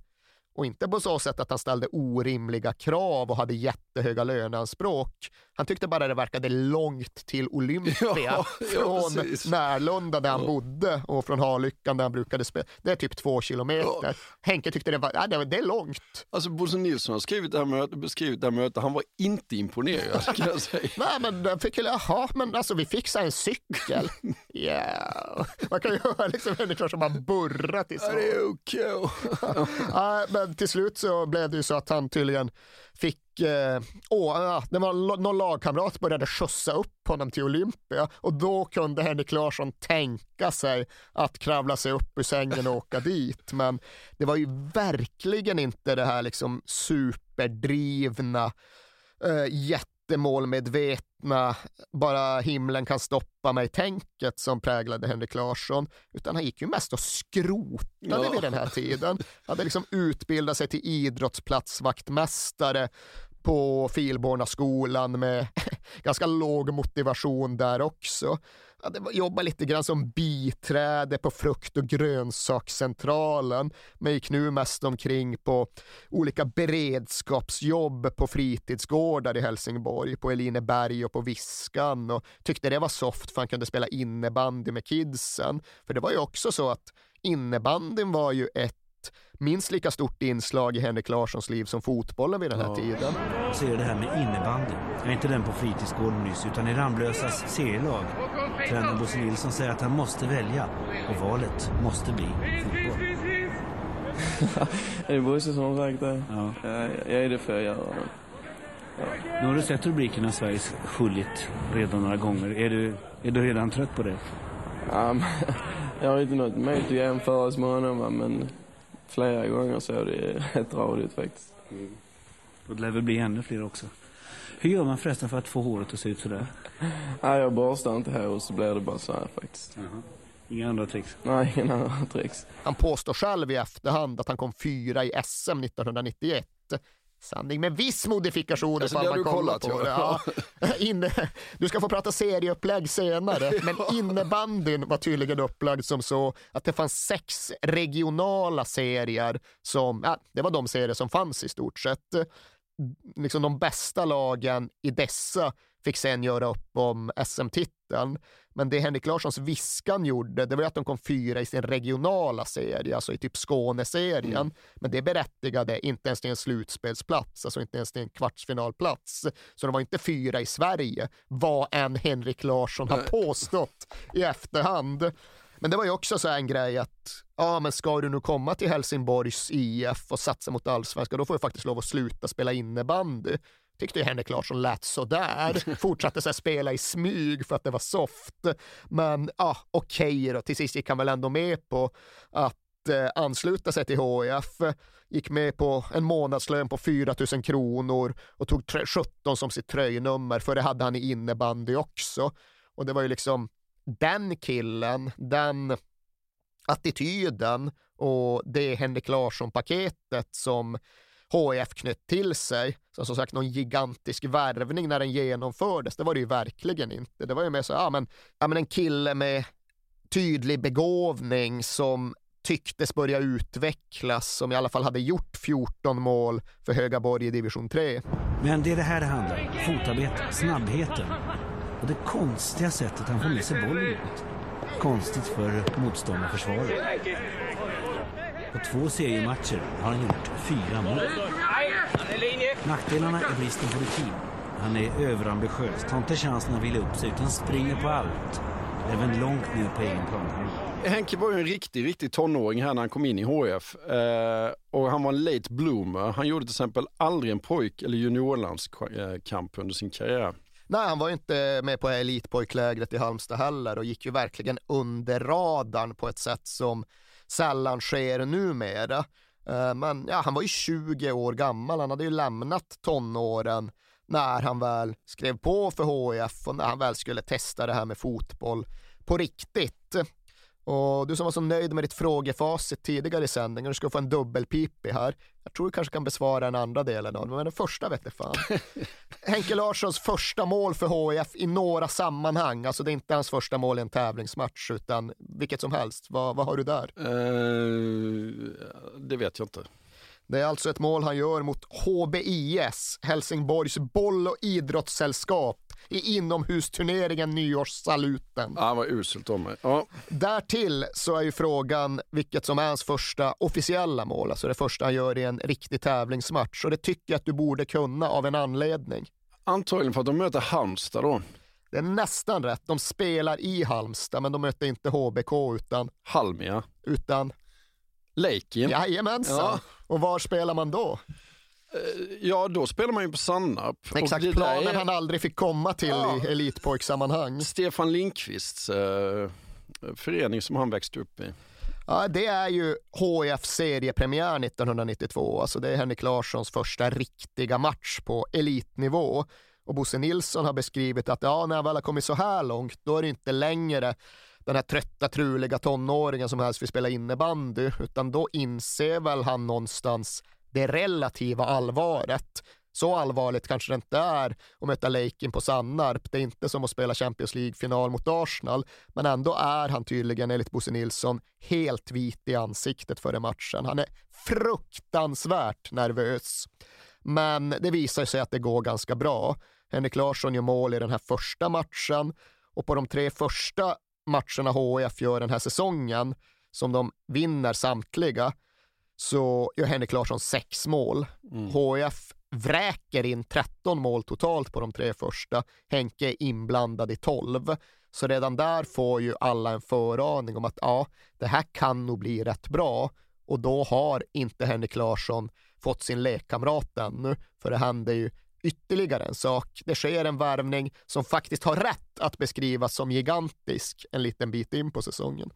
och inte på så sätt att han ställde orimliga krav och hade jättehöga löneanspråk. Han tyckte bara det verkade långt till Olympia *laughs* ja, *laughs* från ja, Närlunda där han ja. bodde och från Harlyckan där han brukade spela. Det är typ två kilometer. Ja. Henke tyckte det var, ja, det är långt. Alltså Bosse Nilsson har skrivit det här mötet, beskrivit det här mötet, han var inte imponerad kan jag säga. *laughs* Nej men den fick jaha men alltså vi fixade en cykel. Yeah. man kan ju höra liksom människor som bara burrar till så. Ja, det är okej. Okay. men till slut så blev det ju så att han tydligen fick, eh, åh, ah, det var någon lagkamrat började skjutsa upp honom till Olympia och då kunde Henrik Larsson tänka sig att kravla sig upp ur sängen och åka dit. Men det var ju verkligen inte det här liksom superdrivna, eh, jättemålmedvetna, bara himlen kan stoppa mig-tänket som präglade Henrik Larsson, utan han gick ju mest och skrotade ja. vid den här tiden. Han hade liksom utbildat sig till idrottsplatsvaktmästare på Filborna skolan med *laughs* ganska låg motivation där också hade jobbat lite grann som biträde på frukt och grönsakscentralen, men gick nu mest omkring på olika beredskapsjobb på fritidsgårdar i Helsingborg, på Elineberg och på Viskan och tyckte det var soft för han kunde spela innebandy med kidsen. För det var ju också så att innebandyn var ju ett minst lika stort inslag i Henrik Larssons liv som fotbollen vid den här ja. tiden. Så är det här med innebandy. Jag är inte den på fritidsgården nyss, utan i Ramlösas serielag. Tränaren Bosse Nilsson säger att han måste välja och valet måste bli fotboll. *laughs* det är Bosse som har sagt det. Ja. Jag, jag är det för att göra det. Ja. Nu har du sett rubrikerna Sveriges skjulit redan några gånger. Är du, är du redan trött på det? Um, *laughs* jag har inte något emot att jämföras med honom, men flera gånger så det är rätt radigt faktiskt. Mm. Och det lär väl bli ännu fler också. Hur gör man förresten för att få håret att se ut sådär? Nej, jag borstar inte hår och så blir det bara så här faktiskt. Jaha. Inga andra tricks? Nej, inga andra tricks. Han påstår själv i efterhand att han kom fyra i SM 1991 Sanning med viss modifikation alltså, ifall man kollar på det. Ja. *laughs* Inne, du ska få prata serieupplägg senare, *laughs* men innebandyn var tydligen upplagd som så att det fanns sex regionala serier som, ja, det var de serier som fanns i stort sett. Liksom de bästa lagen i dessa fick sen göra upp om SM-titeln. Men det Henrik Larssons Viskan gjorde, det var att de kom fyra i sin regionala serie, alltså i typ Skåneserien. Mm. Men det berättigade inte ens till en slutspelsplats, alltså inte ens till en kvartsfinalplats. Så de var inte fyra i Sverige, vad än Henrik Larsson har påstått i efterhand. Men det var ju också så en grej att, ja men ska du nu komma till Helsingborgs IF och satsa mot allsvenskan, då får du faktiskt lov att sluta spela innebandy tyckte Henrik Larsson lät sådär. *laughs* Fortsatte så spela i smyg för att det var soft. Men ja, okej okay då. Till sist gick han väl ändå med på att eh, ansluta sig till HIF. Gick med på en månadslön på 4 000 kronor och tog 17 som sitt tröjnummer, för det hade han i innebandy också. Och det var ju liksom den killen, den attityden och det Henrik Larsson-paketet som HIF knöt till sig. Så som sagt, någon gigantisk värvning när den genomfördes, det var det ju verkligen inte. Det var ju mer så, ja men, ja, men en kille med tydlig begåvning som tycktes börja utvecklas, som i alla fall hade gjort 14 mål för Högaborg i division 3. Men det är det här det handlar om, fotarbete, snabbheten och det konstiga sättet han får med sig bollen Konstigt för motståndarförsvaret. På två seriematcher har han gjort fyra mål. Nackdelarna är bristen på rutin. Han är överambitiös, tar inte chansen att vila upp sig utan springer på allt. Även långt ner på egen plan. Henke var ju en riktig, riktig tonåring här när han kom in i HF. Eh, och han var en late bloomer. Han gjorde till exempel aldrig en pojk eller juniorlandskamp under sin karriär. Nej, han var ju inte med på elitpojklägret i Halmstad heller och gick ju verkligen under radarn på ett sätt som sällan sker numera. Eh, men ja, han var ju 20 år gammal, han hade ju lämnat tonåren när han väl skrev på för HIF och när han väl skulle testa det här med fotboll på riktigt. Och du som var så nöjd med ditt frågefacit tidigare i sändningen, du ska få en dubbelpipig här. Jag tror du kanske kan besvara den andra delen av men den första vet jag fan. *laughs* Henke Larssons första mål för HIF i några sammanhang, alltså det är inte hans första mål i en tävlingsmatch, utan vilket som helst. Vad, vad har du där? Uh, det vet jag inte. Det är alltså ett mål han gör mot HBIS, Helsingborgs boll och idrottssällskap i inomhusturneringen Nyårssaluten. Ja, vad uselt av mig. Ja. Därtill så är ju frågan vilket som är hans första officiella mål, alltså det första han gör i en riktig tävlingsmatch. Och det tycker jag att du borde kunna av en anledning. Antagligen för att de möter Halmstad då. Det är nästan rätt. De spelar i Halmstad, men de möter inte HBK utan... Halmia. Utan... Leikin. Jajamensan. Ja. Och var spelar man då? Eh, ja, då spelar man ju på Sannarp. Exakt, planen är... han aldrig fick komma till ja. i elitpojksammanhang. Stefan Lindqvists eh, förening som han växte upp i. Ja, det är ju HIF seriepremiär 1992. Alltså det är Henrik Larssons första riktiga match på elitnivå. Och Bosse Nilsson har beskrivit att ja, när han väl har kommit så här långt, då är det inte längre den här trötta, truliga tonåringen som helst vill spela innebandy, utan då inser väl han någonstans det relativa allvaret. Så allvarligt kanske det inte är att möta Lakin på Sannarp. Det är inte som att spela Champions League-final mot Arsenal, men ändå är han tydligen enligt Bosse Nilsson helt vit i ansiktet före matchen. Han är fruktansvärt nervös. Men det visar sig att det går ganska bra. Henrik Larsson gör mål i den här första matchen och på de tre första matcherna HIF gör den här säsongen, som de vinner samtliga, så gör Henrik Larsson sex mål. Mm. HIF vräker in 13 mål totalt på de tre första. Henke är inblandad i 12. Så redan där får ju alla en föraning om att ja, det här kan nog bli rätt bra. Och då har inte Henrik Larsson fått sin lekkamrat ännu, för det händer ju ytterligare en sak. Det sker en värvning som faktiskt har rätt att beskrivas som gigantisk en liten bit in på säsongen.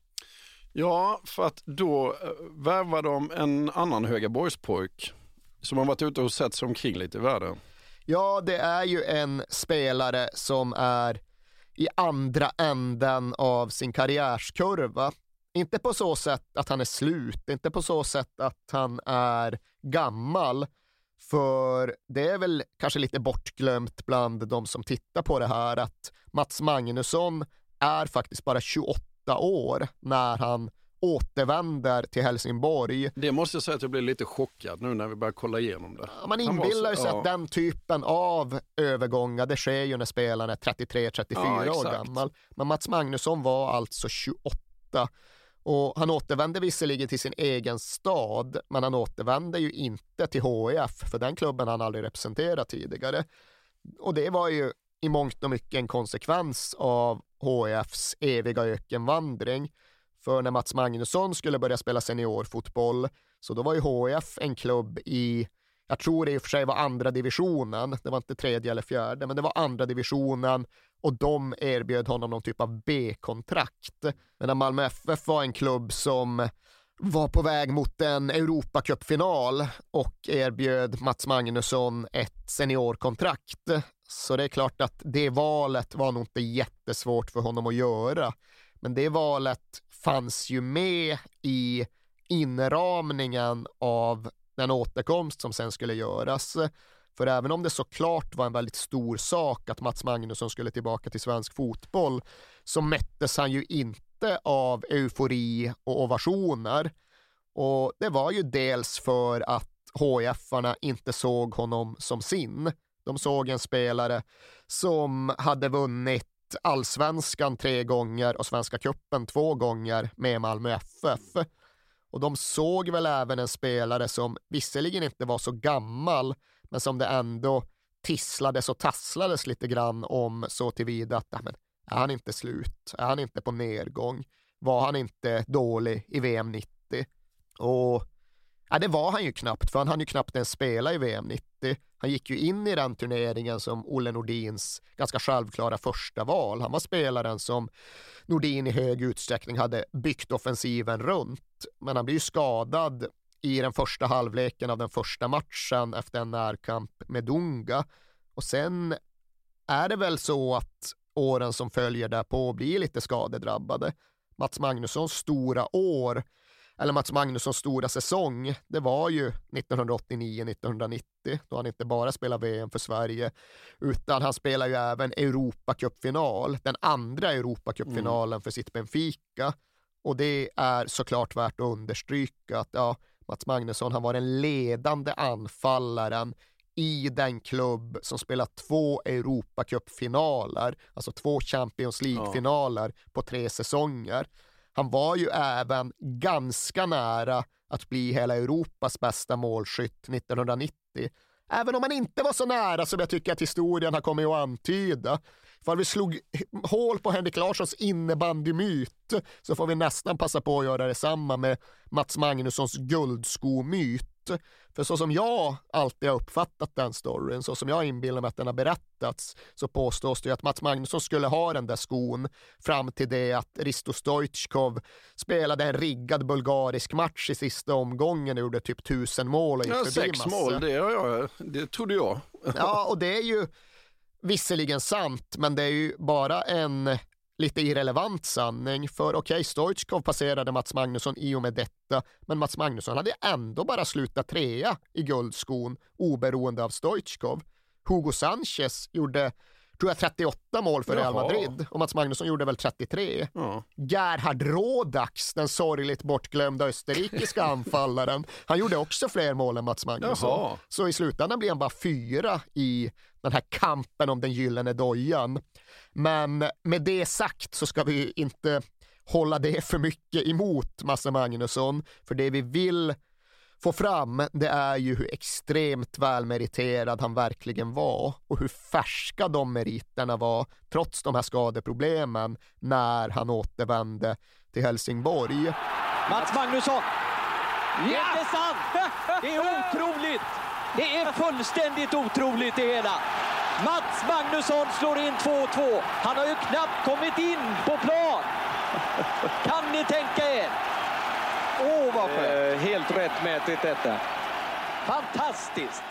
Ja, för att då eh, värvar de en annan Högaborgspojk som har varit ute och sett sig omkring lite i världen. Ja, det är ju en spelare som är i andra änden av sin karriärskurva. Inte på så sätt att han är slut, inte på så sätt att han är gammal, för det är väl kanske lite bortglömt bland de som tittar på det här att Mats Magnusson är faktiskt bara 28 år när han återvänder till Helsingborg. Det måste jag säga att jag blir lite chockad nu när vi börjar kolla igenom det. Man inbillar sig ja. att den typen av övergångar, det sker ju när spelaren är 33-34 ja, år gammal. Men Mats Magnusson var alltså 28 och han återvände visserligen till sin egen stad, men han återvände ju inte till HIF, för den klubben han aldrig representerat tidigare. Och det var ju i mångt och mycket en konsekvens av HIFs eviga ökenvandring. För när Mats Magnusson skulle börja spela seniorfotboll, så då var ju HIF en klubb i, jag tror det i och för sig var andra divisionen, det var inte tredje eller fjärde, men det var andra divisionen och de erbjöd honom någon typ av B-kontrakt. Medan Malmö FF var en klubb som var på väg mot en Europacupfinal och erbjöd Mats Magnusson ett seniorkontrakt. Så det är klart att det valet var nog inte jättesvårt för honom att göra. Men det valet fanns ju med i inramningen av den återkomst som sen skulle göras. För även om det såklart var en väldigt stor sak att Mats Magnusson skulle tillbaka till svensk fotboll så mättes han ju inte av eufori och ovationer. Och det var ju dels för att HIF-arna inte såg honom som sin. De såg en spelare som hade vunnit allsvenskan tre gånger och Svenska cupen två gånger med Malmö FF. Och de såg väl även en spelare som visserligen inte var så gammal, men som det ändå tisslades och tasslades lite grann om så tillvida att men, är han inte slut? Är han inte på nedgång? Var han inte dålig i VM 90? Och ja, det var han ju knappt, för han hann ju knappt ens spela i VM 90. Han gick ju in i den turneringen som Olle Nordins ganska självklara första val. Han var spelaren som Nordin i hög utsträckning hade byggt offensiven runt. Men han blev ju skadad i den första halvleken av den första matchen efter en närkamp med Dunga. Och sen är det väl så att åren som följer därpå blir lite skadedrabbade. Mats Magnussons stora år, eller Mats Magnussons stora säsong, det var ju 1989-1990, då han inte bara spelade VM för Sverige, utan han spelar ju även Europacupfinal, den andra Europacupfinalen mm. för sitt Benfica. Och det är såklart värt att understryka att ja, Mats Magnusson, han var den ledande anfallaren i den klubb som spelat två Europacupfinaler, alltså två Champions League-finaler ja. på tre säsonger. Han var ju även ganska nära att bli hela Europas bästa målskytt 1990. Även om han inte var så nära som jag tycker att historien har kommit att antyda. För vi slog hål på Henrik Larssons innebandymyt så får vi nästan passa på att göra detsamma med Mats Magnussons guldskomyt. För så som jag alltid har uppfattat den storyn, så som jag inbillar mig att den har berättats, så påstås det ju att Mats Magnusson skulle ha den där skon fram till det att Risto Stoichkov spelade en riggad bulgarisk match i sista omgången och gjorde typ tusen mål och gick ja, Sex massa. mål, det, ja, det trodde jag. ja, och det är ju visserligen sant, men det är ju bara en lite irrelevant sanning. För okej, okay, Stoichkov passerade Mats Magnusson i och med detta, men Mats Magnusson hade ändå bara slutat trea i guldskon oberoende av Stoichkov. Hugo Sanchez gjorde tror jag 38 mål för Real Madrid och Mats Magnusson gjorde väl 33. Ja. Gerhard Rodax, den sorgligt bortglömda österrikiska *laughs* anfallaren, han gjorde också fler mål än Mats Magnusson. Jaha. Så i slutändan blir han bara fyra i den här kampen om den gyllene dojan. Men med det sagt så ska vi inte hålla det för mycket emot Masse Magnusson, för det vi vill få fram, det är ju hur extremt välmeriterad han verkligen var och hur färska de meriterna var, trots de här skadeproblemen, när han återvände till Helsingborg. Mats Magnusson! Ja! Det är inte sant! Det är otroligt! Det är fullständigt otroligt det hela. Mats Magnusson slår in 2-2. Han har ju knappt kommit in på plan. Kan ni tänka? Åh, oh, vad skönt. Eh, helt rättmätigt detta. Fantastiskt!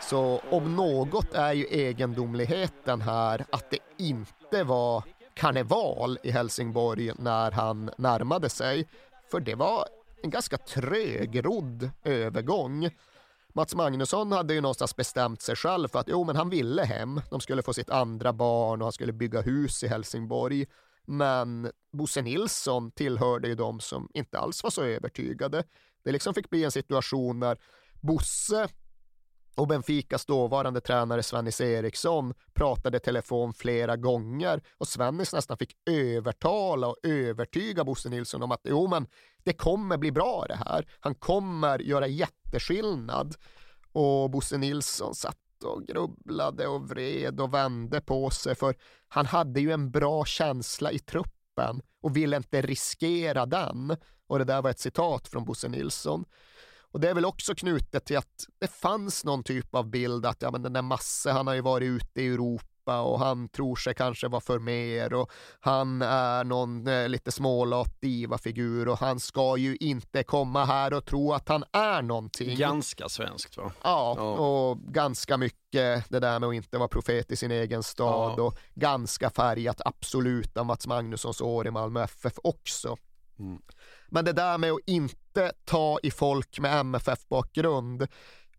Så om något är ju egendomligheten här att det inte var karneval i Helsingborg när han närmade sig. För det var en ganska trögrodd övergång. Mats Magnusson hade ju någonstans bestämt sig själv för att jo, men han ville hem. De skulle få sitt andra barn och han skulle bygga hus i Helsingborg. Men Bosse Nilsson tillhörde ju de som inte alls var så övertygade. Det liksom fick bli en situation där Bosse och Benficas dåvarande tränare Svennis Eriksson pratade telefon flera gånger och Svennis nästan fick övertala och övertyga Bosse Nilsson om att jo men det kommer bli bra det här. Han kommer göra jätteskillnad. Och Bosse Nilsson satt och grubblade och vred och vände på sig för han hade ju en bra känsla i truppen och ville inte riskera den. Och det där var ett citat från Bosse Nilsson. Och det är väl också knutet till att det fanns någon typ av bild att ja, men den där Masse, han har ju varit ute i Europa och han tror sig kanske vara för mer och han är någon eh, lite smålat diva-figur och han ska ju inte komma här och tro att han är någonting. Ganska svenskt va? Ja, ja. och ganska mycket det där med att inte vara profet i sin egen stad ja. och ganska färgat absolut av Mats Magnussons år i Malmö FF också. Mm. Men det där med att inte ta i folk med MFF-bakgrund,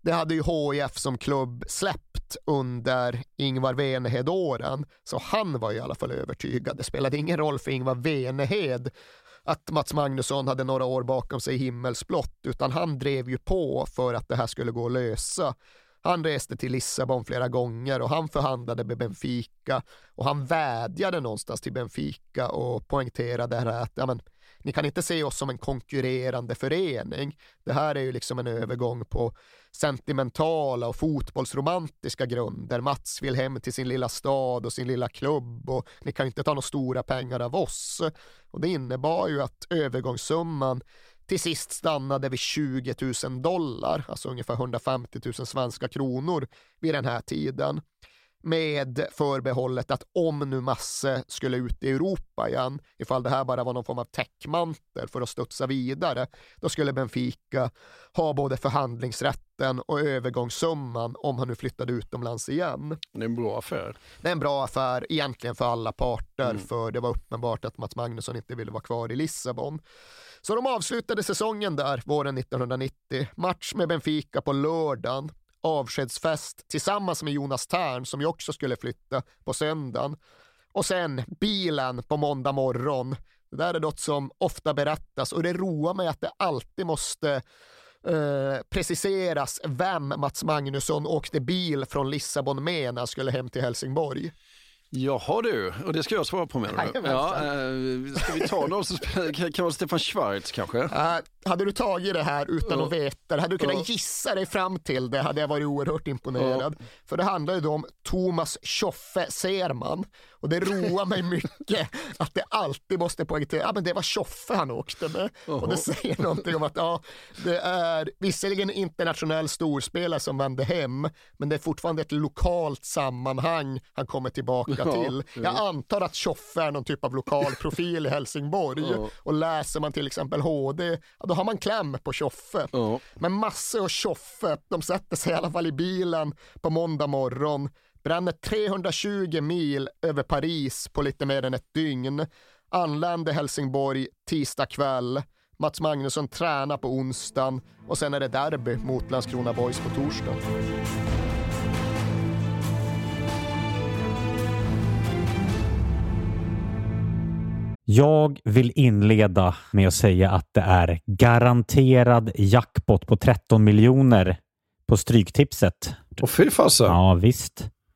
det hade ju HIF som klubb släppt under Ingvar Venehed-åren, så han var i alla fall övertygad. Det spelade ingen roll för Ingvar Venehed att Mats Magnusson hade några år bakom sig i himmelsblått, utan han drev ju på för att det här skulle gå att lösa. Han reste till Lissabon flera gånger och han förhandlade med Benfica och han vädjade någonstans till Benfica och poängterade här att ja, men, ni kan inte se oss som en konkurrerande förening. Det här är ju liksom en övergång på sentimentala och fotbollsromantiska grunder. Mats vill hem till sin lilla stad och sin lilla klubb och ni kan inte ta några stora pengar av oss. Och det innebar ju att övergångssumman till sist stannade vid 20 000 dollar, alltså ungefär 150 000 svenska kronor vid den här tiden med förbehållet att om nu Masse skulle ut i Europa igen, ifall det här bara var någon form av täckmantel för att studsa vidare, då skulle Benfica ha både förhandlingsrätten och övergångssumman om han nu flyttade utomlands igen. Det är en bra affär. Det är en bra affär egentligen för alla parter, mm. för det var uppenbart att Mats Magnusson inte ville vara kvar i Lissabon. Så de avslutade säsongen där våren 1990. Match med Benfica på lördagen avskedsfest tillsammans med Jonas Tern som ju också skulle flytta på söndagen. Och sen bilen på måndag morgon. Det där är något som ofta berättas och det roar mig att det alltid måste eh, preciseras vem Mats Magnusson åkte bil från Lissabon med när han skulle hem till Helsingborg. Jaha du, och det ska jag svara på menar du? Ja, äh, ska vi ta någon som spelar, kan vara Stefan Schwarz kanske? Uh, hade du tagit det här utan uh. att veta hade du kunnat uh. gissa dig fram till det hade jag varit oerhört imponerad. För det handlar ju då om Thomas Tjoffe Serman och det roar mig mycket att det alltid måste poängteras, ja men det var Tjoffe han åkte med. Och det säger någonting om att ja, det är visserligen internationell storspelare som vände hem, men det är fortfarande ett lokalt sammanhang han kommer tillbaka till. Jag antar att Tjoffe är någon typ av lokal profil i Helsingborg och läser man till exempel HD, då har man kläm på Tjoffe. Men Masse och Tjoffe, de sätter sig i alla fall i bilen på måndag morgon, bränner 320 mil över Paris på lite mer än ett dygn, anländer Helsingborg tisdag kväll, Mats Magnusson tränar på onsdagen och sen är det derby mot Landskrona Boys på torsdag. Jag vill inleda med att säga att det är garanterad jackpot på 13 miljoner på Stryktipset. Och fy fasen. Ja, visst.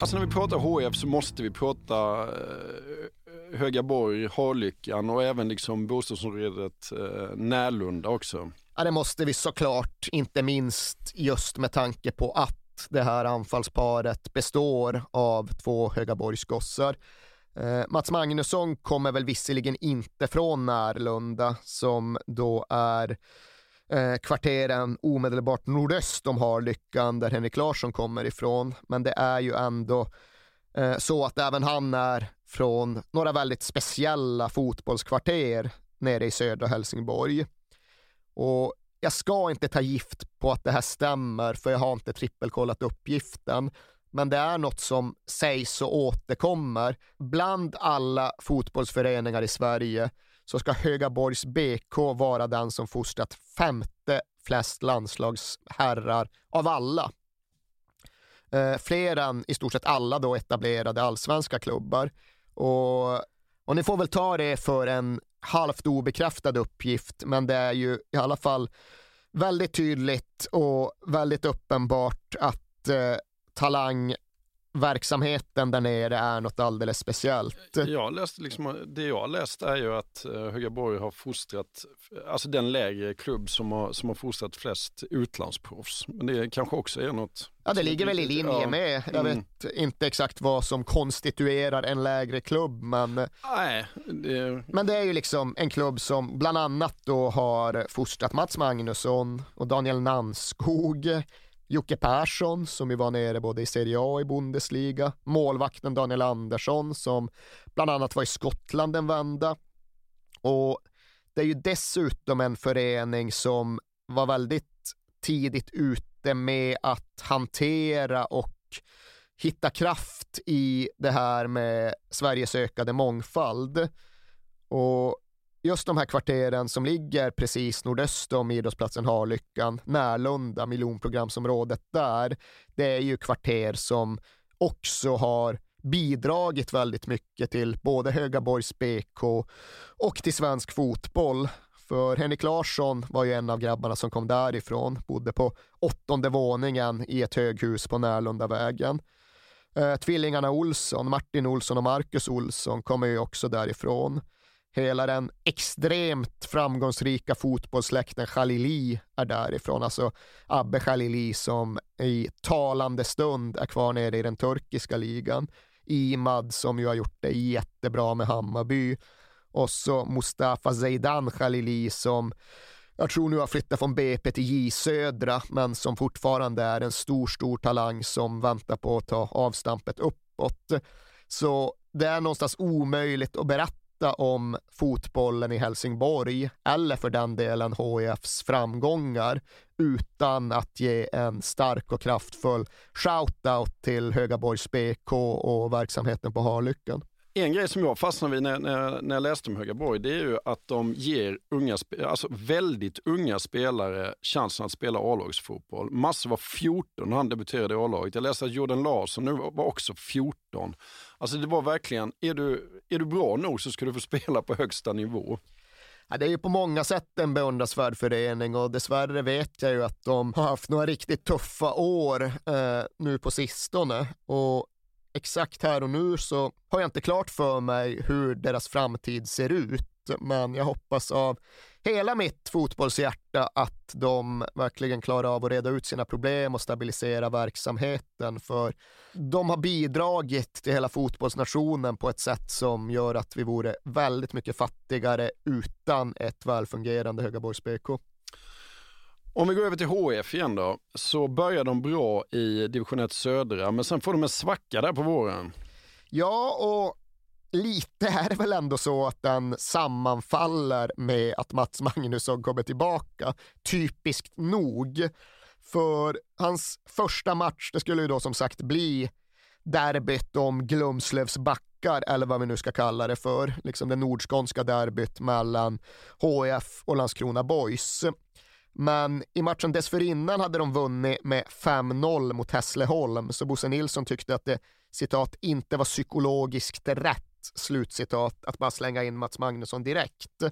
Alltså när vi pratar HF så måste vi prata eh, Högaborg, Harlyckan och även liksom bostadsområdet eh, Närlunda också. Ja, det måste vi såklart, inte minst just med tanke på att det här anfallsparet består av två Högaborgsgossar. Eh, Mats Magnusson kommer väl visserligen inte från Närlunda som då är eh, kvarteren omedelbart nordöst om Harlyckan där Henrik Larsson kommer ifrån. Men det är ju ändå eh, så att även han är från några väldigt speciella fotbollskvarter nere i södra Helsingborg. Och jag ska inte ta gift på att det här stämmer, för jag har inte trippelkollat uppgiften. Men det är något som sägs och återkommer. Bland alla fotbollsföreningar i Sverige så ska Högaborgs BK vara den som fostrat femte flest landslagsherrar av alla. Eh, fler än i stort sett alla då etablerade allsvenska klubbar. Och, och ni får väl ta det för en halvt obekräftad uppgift, men det är ju i alla fall väldigt tydligt och väldigt uppenbart att eh, talang verksamheten där nere är något alldeles speciellt. Jag läste liksom, det jag har läst är ju att uh, Högaborg har fostrat, alltså den lägre klubb som har, som har fostrat flest utlandsproffs. Men det kanske också är något... Ja, det ligger väl i linje med. Jag mm. vet inte exakt vad som konstituerar en lägre klubb, men... Nej, det... Men det är ju liksom en klubb som bland annat då har fostrat Mats Magnusson och Daniel Nanskog Jocke Persson som ju var nere både i Serie A och i Bundesliga. Målvakten Daniel Andersson som bland annat var i Skottland en vända. Och det är ju dessutom en förening som var väldigt tidigt ute med att hantera och hitta kraft i det här med Sveriges ökade mångfald. Och just de här kvarteren som ligger precis nordöst om idrottsplatsen Harlyckan, Närlunda, miljonprogramsområdet där, det är ju kvarter som också har bidragit väldigt mycket till både Högaborgs BK och till svensk fotboll. För Henrik Larsson var ju en av grabbarna som kom därifrån, bodde på åttonde våningen i ett höghus på Närlundavägen. Eh, tvillingarna Olsson, Martin Olsson och Marcus Olsson kommer ju också därifrån. Hela den extremt framgångsrika fotbollssläkten Khalili är därifrån. Alltså Abbe Khalili som i talande stund är kvar nere i den turkiska ligan. Imad som ju har gjort det jättebra med Hammarby. Och så Mustafa Zeidan Khalili som jag tror nu har flyttat från BP till J Södra, men som fortfarande är en stor, stor talang som väntar på att ta avstampet uppåt. Så det är någonstans omöjligt att berätta berätta om fotbollen i Helsingborg eller för den delen HIFs framgångar utan att ge en stark och kraftfull shout-out till Högaborgs BK och verksamheten på Harlycken. En grej som jag fastnade vid när, när, när jag läste om Högaborg, det är ju att de ger unga, alltså väldigt unga spelare chansen att spela A-lagsfotboll. Masse var 14 när han debuterade i A-laget. Jag läste att Jordan Larsson nu var också 14. Alltså det var verkligen, är du, är du bra nog så ska du få *laughs* spela på högsta nivå. Ja, det är ju på många sätt en beundransvärd förening och dessvärre vet jag ju att de har haft några riktigt tuffa år eh, nu på sistone. Och exakt här och nu så har jag inte klart för mig hur deras framtid ser ut, men jag hoppas av hela mitt fotbollshjärta att de verkligen klarar av att reda ut sina problem och stabilisera verksamheten, för de har bidragit till hela fotbollsnationen på ett sätt som gör att vi vore väldigt mycket fattigare utan ett välfungerande Högaborgs BK. Om vi går över till HF igen då, så börjar de bra i division 1 södra, men sen får de en svacka där på våren. Ja, och lite är det väl ändå så att den sammanfaller med att Mats Magnusson kommer tillbaka, typiskt nog. För hans första match, det skulle ju då som sagt bli derbyt om Glumslövs backar, eller vad vi nu ska kalla det för, liksom det nordskånska derbyt mellan HF och Landskrona Boys. Men i matchen dessförinnan hade de vunnit med 5-0 mot Hässleholm, så Bosse Nilsson tyckte att det citat inte var psykologiskt rätt slutcitat att bara slänga in Mats Magnusson direkt.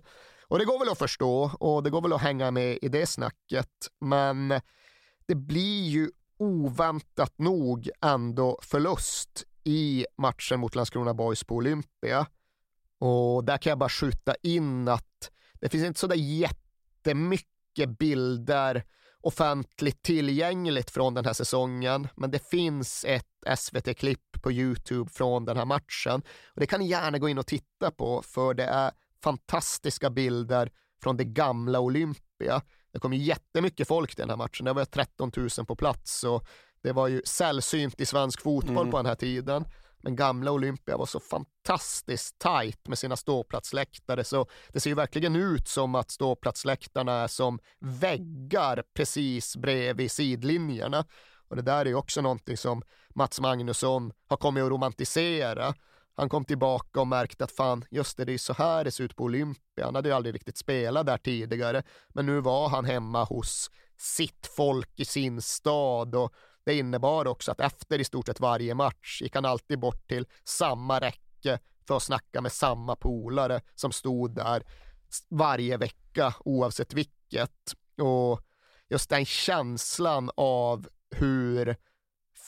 Och det går väl att förstå och det går väl att hänga med i det snacket, men det blir ju oväntat nog ändå förlust i matchen mot Landskrona Boys på Olympia. Och där kan jag bara skjuta in att det finns inte sådär jättemycket bilder offentligt tillgängligt från den här säsongen, men det finns ett SVT-klipp på Youtube från den här matchen. Och det kan ni gärna gå in och titta på, för det är fantastiska bilder från det gamla Olympia. Det kom ju jättemycket folk till den här matchen, det var 13 000 på plats och det var ju sällsynt i svensk fotboll mm. på den här tiden. Den gamla Olympia var så fantastiskt tajt med sina ståplatsläktare så det ser ju verkligen ut som att ståplatsläktarna är som väggar precis bredvid sidlinjerna. Och det där är ju också någonting som Mats Magnusson har kommit att romantisera. Han kom tillbaka och märkte att fan, just det, det är så här det ser ut på Olympia. Han hade ju aldrig riktigt spelat där tidigare, men nu var han hemma hos sitt folk i sin stad och det innebar också att efter i stort sett varje match gick han alltid bort till samma räcke för att snacka med samma polare som stod där varje vecka oavsett vilket. Och just den känslan av hur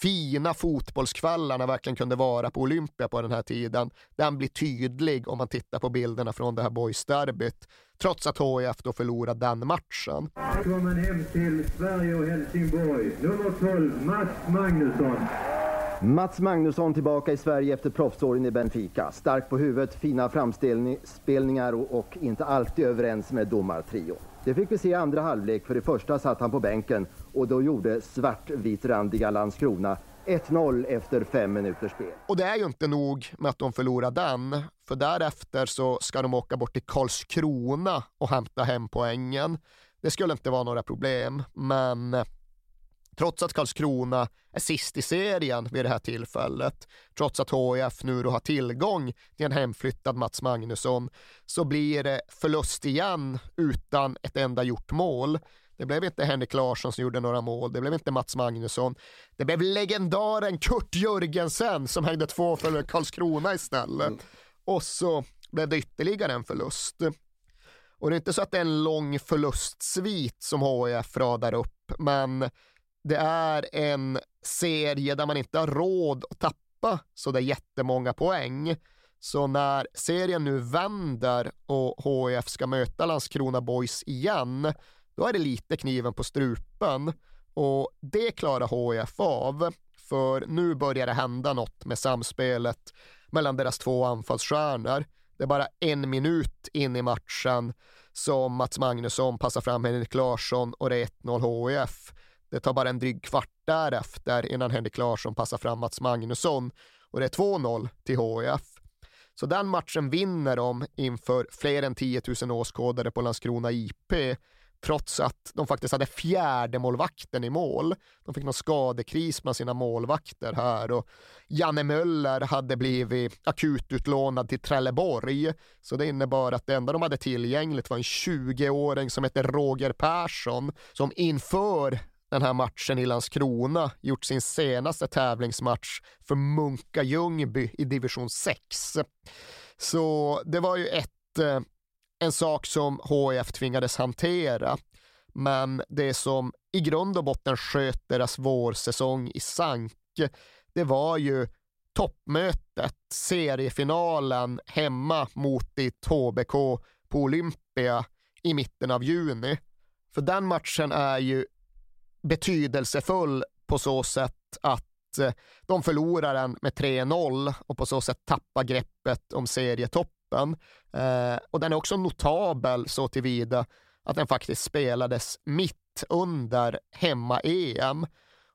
fina fotbollskvällarna verkligen kunde vara på Olympia på den här tiden, den blir tydlig om man tittar på bilderna från det här boysderbyt, trots att HIF då förlorade den matchen. Välkommen hem till Sverige och Helsingborg, nummer 12, Mats Magnusson. Mats Magnusson tillbaka i Sverige efter proffsåren i Benfica. Stark på huvudet, fina framspelningar och, och inte alltid överens med domartrio. Det fick vi se i andra halvlek, för det första satt han på bänken och då gjorde svartvitrandiga Landskrona 1-0 efter fem minuters spel. Och det är ju inte nog med att de förlorar den, för därefter så ska de åka bort till Karlskrona och hämta hem poängen. Det skulle inte vara några problem, men eh, trots att Karlskrona är sist i serien vid det här tillfället, trots att HIF nu då har tillgång till en hemflyttad Mats Magnusson, så blir det förlust igen utan ett enda gjort mål. Det blev inte Henrik Larsson som gjorde några mål, det blev inte Mats Magnusson. Det blev legendaren Kurt Jörgensen som hängde två för Karlskrona istället. Mm. Och så blev det ytterligare en förlust. Och det är inte så att det är en lång förlustsvit som HIF radar upp, men det är en serie där man inte har råd att tappa så det är jättemånga poäng. Så när serien nu vänder och HIF ska möta Landskrona Boys igen, då är det lite kniven på strupen. Och det klarar HIF av, för nu börjar det hända något med samspelet mellan deras två anfallsstjärnor. Det är bara en minut in i matchen som Mats Magnusson passar fram Henrik Larsson och det är 1-0 HIF. Det tar bara en dryg kvart därefter innan Henrik Larsson passar fram Mats Magnusson och det är 2-0 till HIF. Så den matchen vinner de inför fler än 10 000 åskådare på Landskrona IP trots att de faktiskt hade fjärde målvakten i mål. De fick någon skadekris med sina målvakter här och Janne Möller hade blivit akututlånad till Trelleborg. Så det innebar att det enda de hade tillgängligt var en 20-åring som hette Roger Persson som inför den här matchen i Landskrona gjort sin senaste tävlingsmatch för Munka Ljungby i division 6. Så det var ju ett, eh, en sak som HIF tvingades hantera. Men det som i grund och botten sköt deras vårsäsong i sank, det var ju toppmötet, seriefinalen hemma mot ditt HBK på Olympia i mitten av juni. För den matchen är ju betydelsefull på så sätt att eh, de förlorar den med 3-0 och på så sätt tappar greppet om serietoppen. Eh, och den är också notabel så tillvida att den faktiskt spelades mitt under hemma-EM.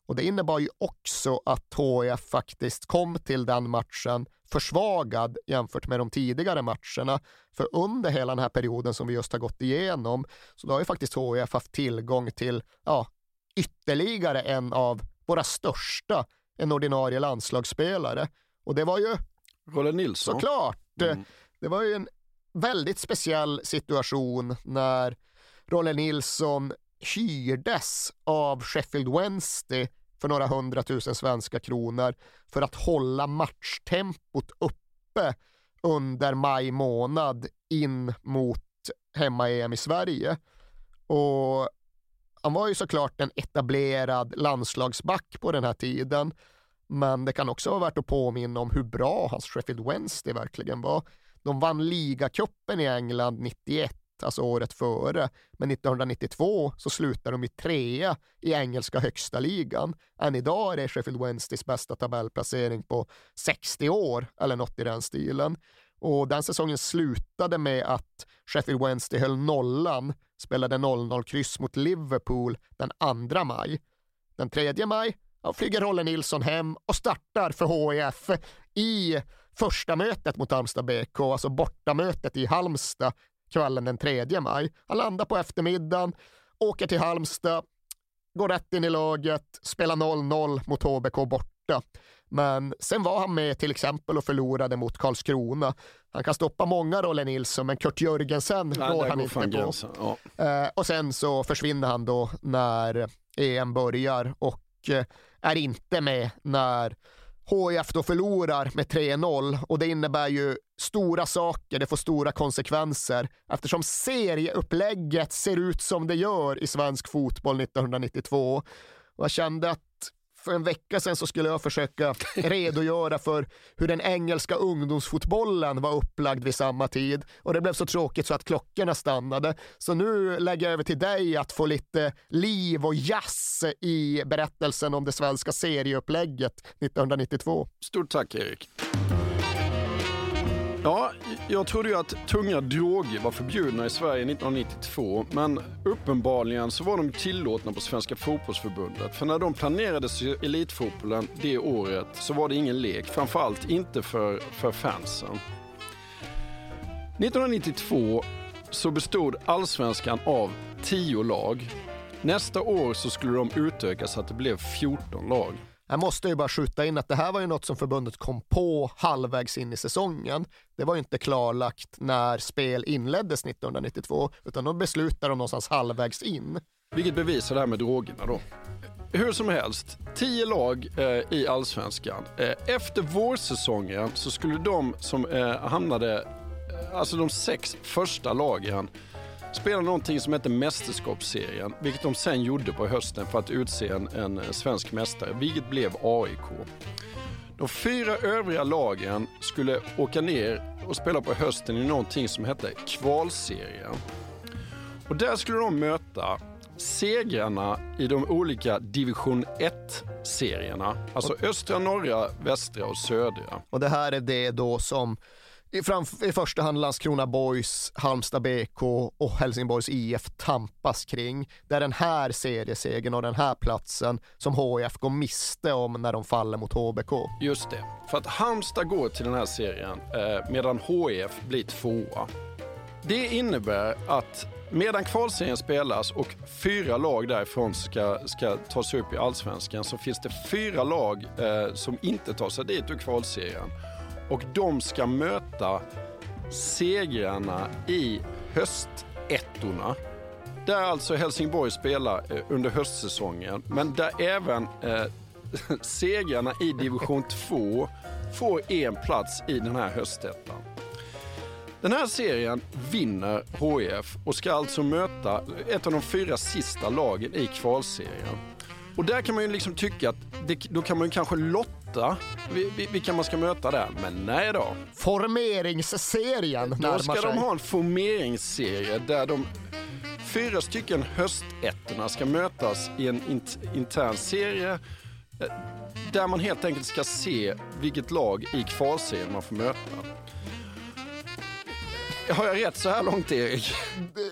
Och det innebar ju också att HIF faktiskt kom till den matchen försvagad jämfört med de tidigare matcherna. För under hela den här perioden som vi just har gått igenom så då har ju faktiskt HIF haft tillgång till ja, ytterligare en av våra största, en ordinarie landslagsspelare. Och det var ju Rolle Nilsson. Såklart. Mm. Det var ju en väldigt speciell situation när Rolle Nilsson hyrdes av Sheffield Wednesday för några hundratusen svenska kronor för att hålla matchtempot uppe under maj månad in mot hemma-EM i Sverige. Och han var ju såklart en etablerad landslagsback på den här tiden, men det kan också vara värt att påminna om hur bra hans Sheffield Wednesday verkligen var. De vann ligacupen i England 91, alltså året före, men 1992 så slutade de i trea i engelska högsta ligan. Än idag är det Sheffield Wednesdays bästa tabellplacering på 60 år, eller något i den stilen. Och den säsongen slutade med att Sheffield Wednesday höll nollan, spelade 0-0-kryss mot Liverpool den 2 maj. Den 3 maj flyger Rolle Nilsson hem och startar för HIF i första mötet mot Halmstad BK, alltså bortamötet i Halmstad kvällen den 3 maj. Han landar på eftermiddagen, åker till Halmstad, går rätt in i laget, spelar 0-0 mot HBK borta. Men sen var han med till exempel och förlorade mot Karlskrona. Han kan stoppa många Rolle Nilsson, men Kurt Jörgensen Nej, går där han inte på. gränsen, ja. Eh, och sen så försvinner han då när EM börjar och eh, är inte med när HIF då förlorar med 3-0 och det innebär ju stora saker, det får stora konsekvenser eftersom serieupplägget ser ut som det gör i svensk fotboll 1992. Och jag kände att för en vecka sedan så skulle jag försöka *laughs* redogöra för hur den engelska ungdomsfotbollen var upplagd vid samma tid och det blev så tråkigt så att klockorna stannade. Så nu lägger jag över till dig att få lite liv och jazz i berättelsen om det svenska serieupplägget 1992. Stort tack Erik. Ja, jag trodde ju att tunga droger var förbjudna i Sverige 1992, men uppenbarligen så var de tillåtna på Svenska fotbollsförbundet. För när de planerade elitfotbollen det året så var det ingen lek, framförallt inte för, för fansen. 1992 så bestod allsvenskan av 10 lag. Nästa år så skulle de utökas så att det blev 14 lag. Jag måste ju bara skjuta in att det här var ju något som förbundet kom på halvvägs in i säsongen. Det var ju inte klarlagt när spel inleddes 1992, utan de beslutade de någonstans halvvägs in. Vilket bevisar det här med drogerna då. Hur som helst, tio lag eh, i allsvenskan. Eh, efter vårsäsongen så skulle de som eh, hamnade, eh, alltså de sex första lagen, spela någonting som heter Mästerskapsserien, vilket de sen gjorde på hösten för att utse en, en svensk mästare, vilket blev AIK. De fyra övriga lagen skulle åka ner och spela på hösten i någonting som hette kvalserien. Och där skulle de möta segrarna i de olika division 1-serierna. Alltså östra, norra, västra och södra. Och det här är det då som i, fram, i första hand Landskrona Boys, Halmstad BK och Helsingborgs IF tampas kring. Det är den här seriesegern och den här platsen som HIF går miste om när de faller mot HBK. Just det, för att Halmstad går till den här serien eh, medan HIF blir tvåa. Det innebär att medan kvalserien spelas och fyra lag därifrån ska, ska ta sig upp i allsvenskan så finns det fyra lag eh, som inte tar sig dit ur kvalserien. Och de ska möta segrarna i höstettorna. Där alltså Helsingborg spelar eh, under höstsäsongen, men där även eh, *laughs* segrarna i division 2 får en plats i den här höstettan. Den här serien vinner HIF och ska alltså möta ett av de fyra sista lagen i kvalserien. Och där kan man ju liksom tycka att det, då kan man ju kanske lotta vilka man ska möta där. Men nej då. Formeringsserien närmar Då ska sig. de ha en formeringsserie där de fyra stycken höstettorna ska mötas i en int intern serie eh, där man helt enkelt ska se vilket lag i kvalserien man får möta. Har jag rätt så här långt Erik?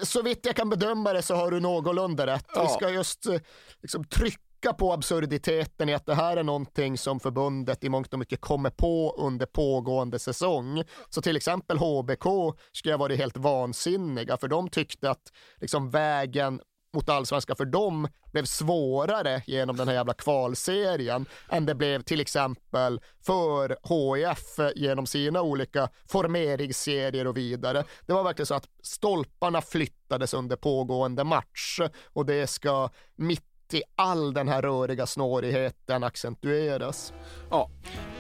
Så vitt jag kan bedöma det så har du någorlunda rätt. Ja. Vi ska just eh, liksom, trycka på absurditeten i att det här är någonting som förbundet i mångt och mycket kommer på under pågående säsong. Så till exempel HBK skulle ha varit helt vansinniga för de tyckte att liksom, vägen mot allsvenskan för dem blev svårare genom den här jävla kvalserien än det blev till exempel för HIF genom sina olika formeringsserier och vidare. Det var verkligen så att stolparna flyttades under pågående match och det ska mitt i all den här röriga snårigheten accentueras. Ja,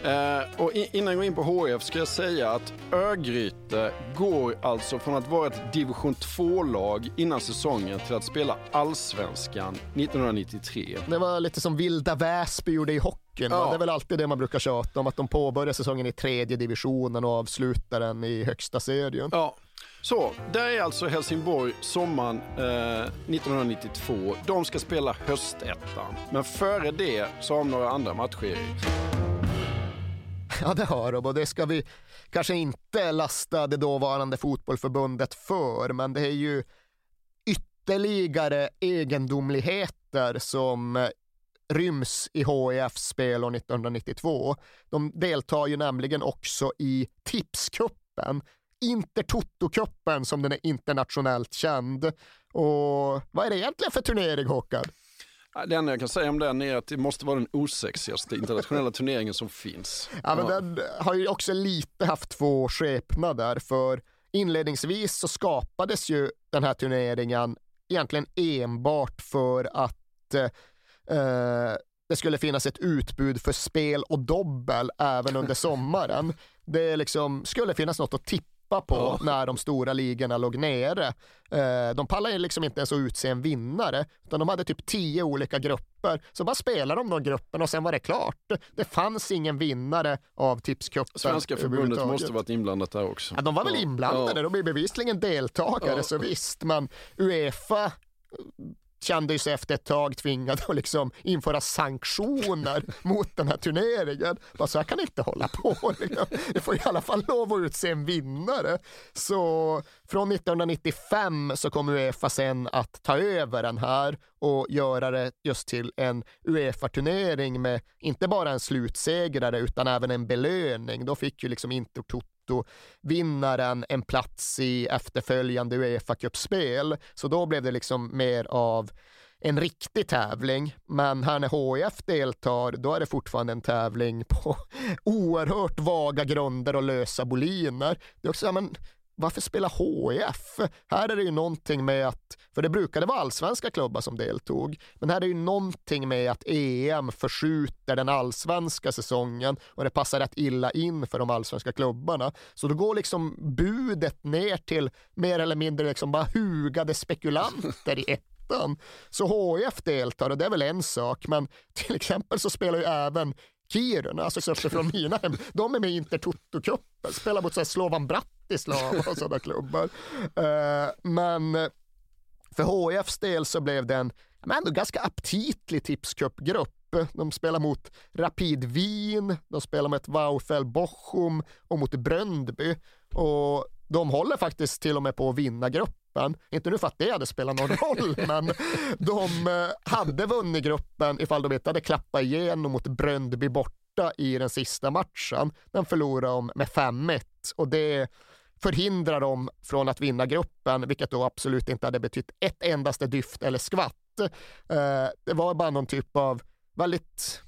eh, och innan jag går in på HF ska jag säga att Örgryte går alltså från att vara ett division 2-lag innan säsongen till att spela allsvenskan 1993. Det var lite som Vilda Väsby gjorde i hockeyn. Ja. Det är väl alltid det man brukar tjata om, att de påbörjar säsongen i tredje divisionen och avslutar den i högsta serien. Ja, så där är alltså Helsingborg sommaren eh, 1992. De ska spela höstettan. Men före det så har de några andra matcher, Erik. Ja, det har de och det ska vi kanske inte lasta det dåvarande fotbollförbundet för, men det är ju ytterligare egendomligheter som eh, ryms i HIFs spel år 1992. De deltar ju nämligen också i Tipskuppen, Intertoto-cupen som den är internationellt känd. Och vad är det egentligen för turnering Håkan? Det enda jag kan säga om den är att det måste vara den osexigaste internationella *laughs* turneringen som finns. Ja, men den har ju också lite haft två skepnader för inledningsvis så skapades ju den här turneringen egentligen enbart för att eh, det skulle finnas ett utbud för spel och dobbel även under *laughs* sommaren. Det liksom skulle finnas något att tippa på ja. när de stora ligorna låg nere. Eh, de pallade liksom inte ens att utse en vinnare, utan de hade typ tio olika grupper. Så bara spelade de de grupperna och sen var det klart. Det fanns ingen vinnare av Tipscupen. Svenska förbundet måste varit inblandat där också. Ja, de var väl inblandade, ja. de är bevisligen deltagare, så visst. Men Uefa kände sig efter ett tag tvingade att liksom införa sanktioner *laughs* mot den här turneringen. Bara så här kan inte hålla på. *laughs* Liksom. Det får i alla fall lov att utse en vinnare. Så från 1995 så kommer Uefa sen att ta över den här och göra det just till en Uefa-turnering med inte bara en slutsegrare utan även en belöning. Då fick ju liksom Intertoto vinnaren en plats i efterföljande Uefa Cup-spel. Så då blev det liksom mer av en riktig tävling. Men här när HIF deltar, då är det fortfarande en tävling på *laughs* oerhört vaga grunder och lösa boliner. Det är också, men, varför spela HIF? Här är det ju någonting med att, för det brukade vara allsvenska klubbar som deltog, men här är det ju någonting med att EM förskjuter den allsvenska säsongen och det passar rätt illa in för de allsvenska klubbarna. Så då går liksom budet ner till mer eller mindre liksom bara hugade spekulanter i ettan. Så HIF deltar och det är väl en sak, men till exempel så spelar ju även Kiruna, alltså från mina hem, de är med i Intertoto-cupen, spelar mot Slovan Bratislava och sådana klubbar. Uh, men för HIFs del så blev det en men ändå ganska aptitlig tipscupgrupp. De spelar mot Rapid Wien, de spelar mot VfL Bochum och mot Bröndby. Och de håller faktiskt till och med på att vinna gruppen. Inte nu för att det hade spelat någon roll, *laughs* men de eh, hade vunnit gruppen ifall de inte hade klappat igenom mot Bröndby borta i den sista matchen. Den förlorade de med 5-1 och det förhindra dem från att vinna gruppen, vilket då absolut inte hade betytt ett endaste dyft eller skvatt. Eh, det var bara någon typ av väldigt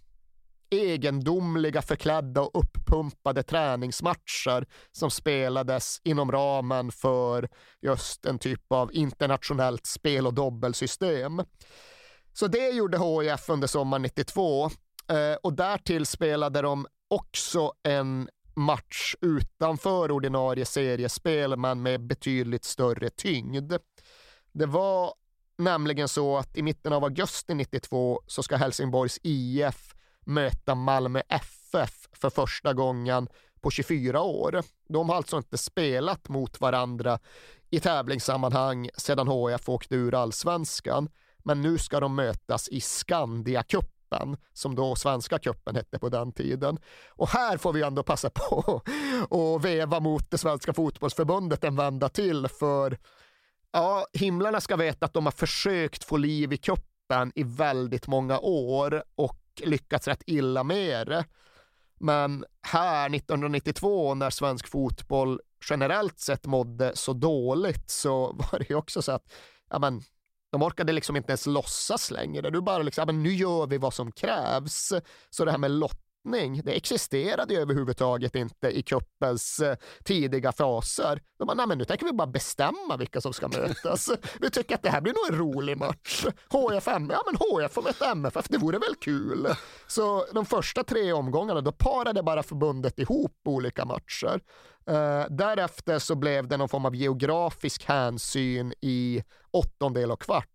egendomliga, förklädda och uppumpade träningsmatcher som spelades inom ramen för just en typ av internationellt spel och dobbelsystem. Så det gjorde HIF under sommaren 92 eh, och därtill spelade de också en match utanför ordinarie seriespel men med betydligt större tyngd. Det var nämligen så att i mitten av augusti 92 så ska Helsingborgs IF möta Malmö FF för första gången på 24 år. De har alltså inte spelat mot varandra i tävlingssammanhang sedan HF åkte ur allsvenskan. Men nu ska de mötas i Skandia Cupen, som då Svenska cupen hette på den tiden. Och här får vi ändå passa på *laughs* att veva mot det svenska fotbollsförbundet en vända till, för ja, himlarna ska veta att de har försökt få liv i cupen i väldigt många år och lyckats rätt illa med det. Men här 1992 när svensk fotboll generellt sett mådde så dåligt så *laughs* var det ju också så att ja, men, de orkade liksom inte ens låtsas längre. Du bara liksom, ja, men nu gör vi vad som krävs. Så det här med lottning, det existerade ju överhuvudtaget inte i kuppens eh, tidiga faser. De bara, nej men nu tänker vi bara bestämma vilka som ska mötas. *laughs* vi tycker att det här blir nog en rolig match. HFM, ja men HF får möta MFF, det vore väl kul. Så de första tre omgångarna, då parade bara förbundet ihop olika matcher. Uh, därefter så blev det någon form av geografisk hänsyn i åttondel och kvart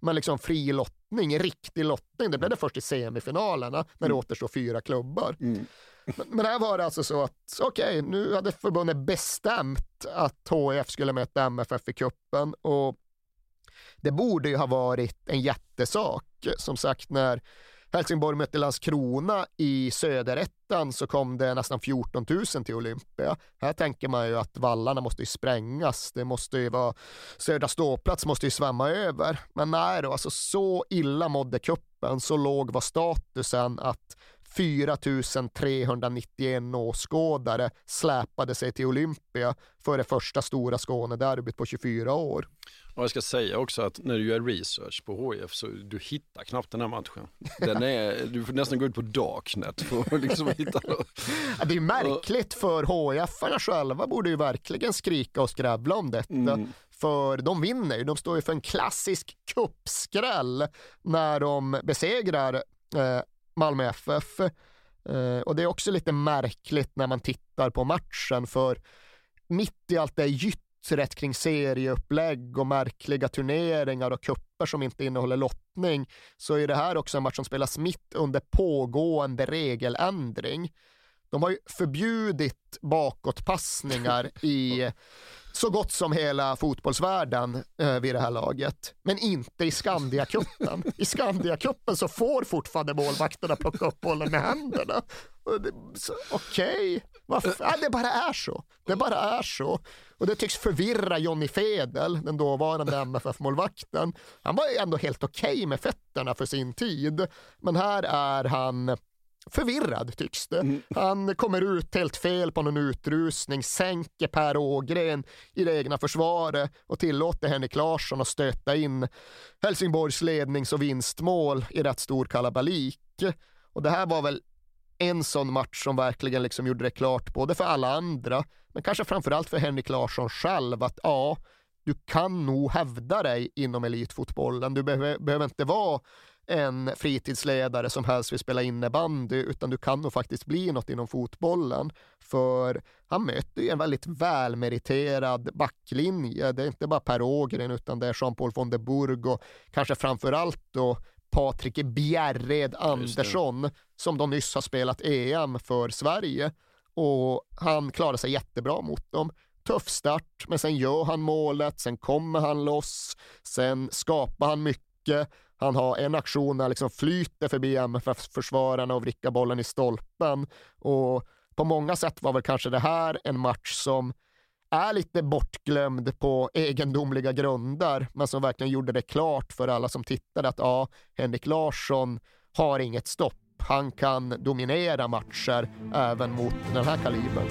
men liksom fri lottning, riktig lottning, det blev det först i semifinalerna när det mm. återstår fyra klubbar. Mm. Men, men här var det alltså så att, okej, okay, nu hade förbundet bestämt att HIF skulle möta MFF i kuppen och det borde ju ha varit en jättesak. Som sagt, när Helsingborg mötte Landskrona i söderettan så kom det nästan 14 000 till Olympia. Här tänker man ju att vallarna måste ju sprängas. Det måste ju vara, Södra ståplats måste ju svämma över. Men nej då, alltså så illa mådde kuppen, så låg var statusen att 4 391 åskådare släpade sig till Olympia för det första stora Skånederbyt på 24 år. Och jag ska säga också att när du gör research på HIF så du hittar knappt den här matchen. Den är, du får nästan gå ut på Darknet för att liksom hitta ja, Det är märkligt för HIF-arna själva borde ju verkligen skrika och skrävla om detta. Mm. För de vinner ju, de står ju för en klassisk kuppskräll när de besegrar eh, Malmö FF. Eh, och det är också lite märkligt när man tittar på matchen för mitt i allt det gyttret kring serieupplägg och märkliga turneringar och kupper som inte innehåller lottning så är det här också en match som spelas mitt under pågående regeländring. De har ju förbjudit bakåtpassningar *laughs* i så gott som hela fotbollsvärlden eh, vid det här laget. Men inte i Skandiacupen. I Skandiacupen så får fortfarande målvakterna plocka upp bollen med händerna. Okej, okay. äh, det bara är så. Det bara är så. Och det tycks förvirra Jonny Fedel, den dåvarande MFF-målvakten. Han var ändå helt okej okay med fötterna för sin tid. Men här är han förvirrad tycks det. Mm. Han kommer ut helt fel på någon utrustning, sänker Per Ågren i det egna försvaret och tillåter Henrik Larsson att stöta in Helsingborgs lednings och vinstmål i rätt stor kalabalik. Och det här var väl en sån match som verkligen liksom gjorde det klart både för alla andra, men kanske framförallt för Henrik Larsson själv att ja, du kan nog hävda dig inom elitfotbollen. Du behöver, behöver inte vara en fritidsledare som helst vill spela innebandy, utan du kan nog faktiskt bli något inom fotbollen. För han möter ju en väldigt välmeriterad backlinje. Det är inte bara Per Ågren, utan det är Jean-Paul von der Burg och kanske framförallt då Patrik Bjärred Andersson som då nyss har spelat EM för Sverige. Och han klarar sig jättebra mot dem tuff start, men sen gör han målet, sen kommer han loss, sen skapar han mycket han har en aktion där han liksom flyter förbi MFF-försvararna och vrickar bollen i stolpen. Och på många sätt var väl kanske det här en match som är lite bortglömd på egendomliga grunder, men som verkligen gjorde det klart för alla som tittade att ja, Henrik Larsson har inget stopp. Han kan dominera matcher även mot den här kalibern.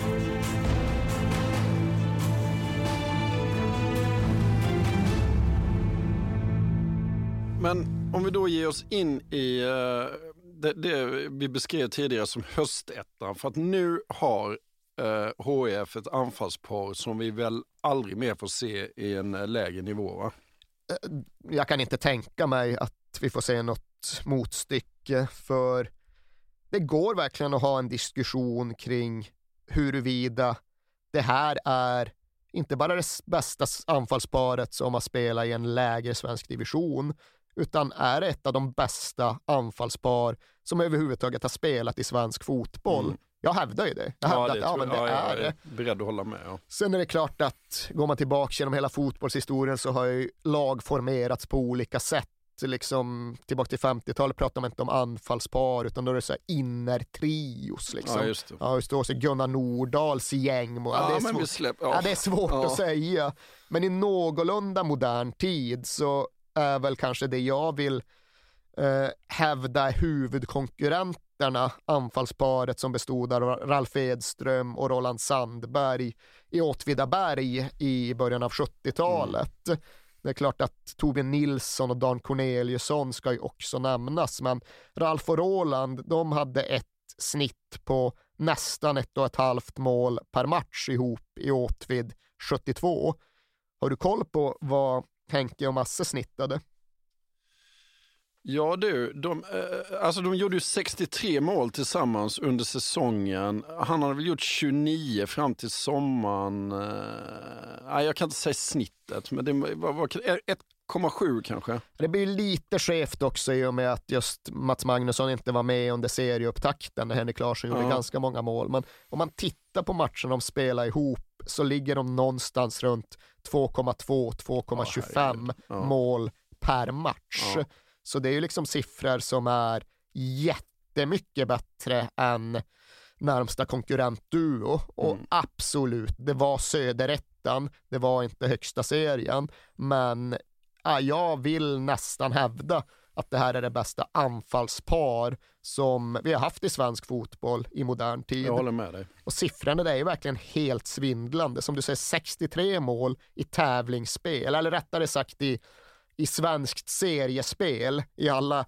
Men om vi då ger oss in i uh, det, det, vi beskrev tidigare som höstettan. För att nu har eh, uh, HIF ett anfallspar som vi väl aldrig mer får se i en lägre nivå va? Eh, jag kan inte tänka mig att vi får se något motstycke för det går verkligen att ha en diskussion kring huruvida det här är inte bara det bästa anfallsparet som har spelat i en lägre svensk division utan är ett av de bästa anfallspar som överhuvudtaget har spelat i svensk fotboll. Mm. Jag hävdar ju det. Jag hävdar ja, det att ja, men det ja, är det. Beredd att hålla med. Ja. Sen är det klart att går man tillbaka genom hela fotbollshistorien så har ju lag formerats på olika sätt. Liksom, tillbaka till 50-talet pratar man inte om anfallspar utan då är det så här innertrios. Liksom. Ja, just det. Ja, just det. Så Gunnar Nordahls gäng. Ja, det, är svårt, släpp, ja. det är svårt att säga. Men i någorlunda modern tid så är väl kanske det jag vill eh, hävda huvudkonkurrenterna, anfallsparet som bestod av Ralf Edström och Roland Sandberg i Åtvidaberg i början av 70-talet. Mm. Det är klart att Torbjörn Nilsson och Dan Corneliusson ska ju också nämnas, men Ralf och Roland, de hade ett snitt på nästan ett och ett halvt mål per match ihop i Åtvid 72. Har du koll på vad Henke och Masse snittade. Ja du, de, eh, alltså de gjorde ju 63 mål tillsammans under säsongen. Han hade väl gjort 29 fram till sommaren. Eh, nej, jag kan inte säga snittet, men det var, var 1,7 kanske. Det blir lite skevt också i och med att just Mats Magnusson inte var med under serieupptakten när Henrik Larsson gjorde ja. ganska många mål. Men om man tittar på matchen de spelar ihop så ligger de någonstans runt 2,2-2,25 ja, mål per match. Så det är ju liksom siffror som är jättemycket bättre än närmsta konkurrentduo. Och mm. absolut, det var söderettan, det var inte högsta serien, men jag vill nästan hävda att det här är det bästa anfallspar som vi har haft i svensk fotboll i modern tid. Jag håller med dig. Och siffrorna där är ju verkligen helt svindlande. Som du säger, 63 mål i tävlingsspel, eller rättare sagt i i svenskt seriespel i alla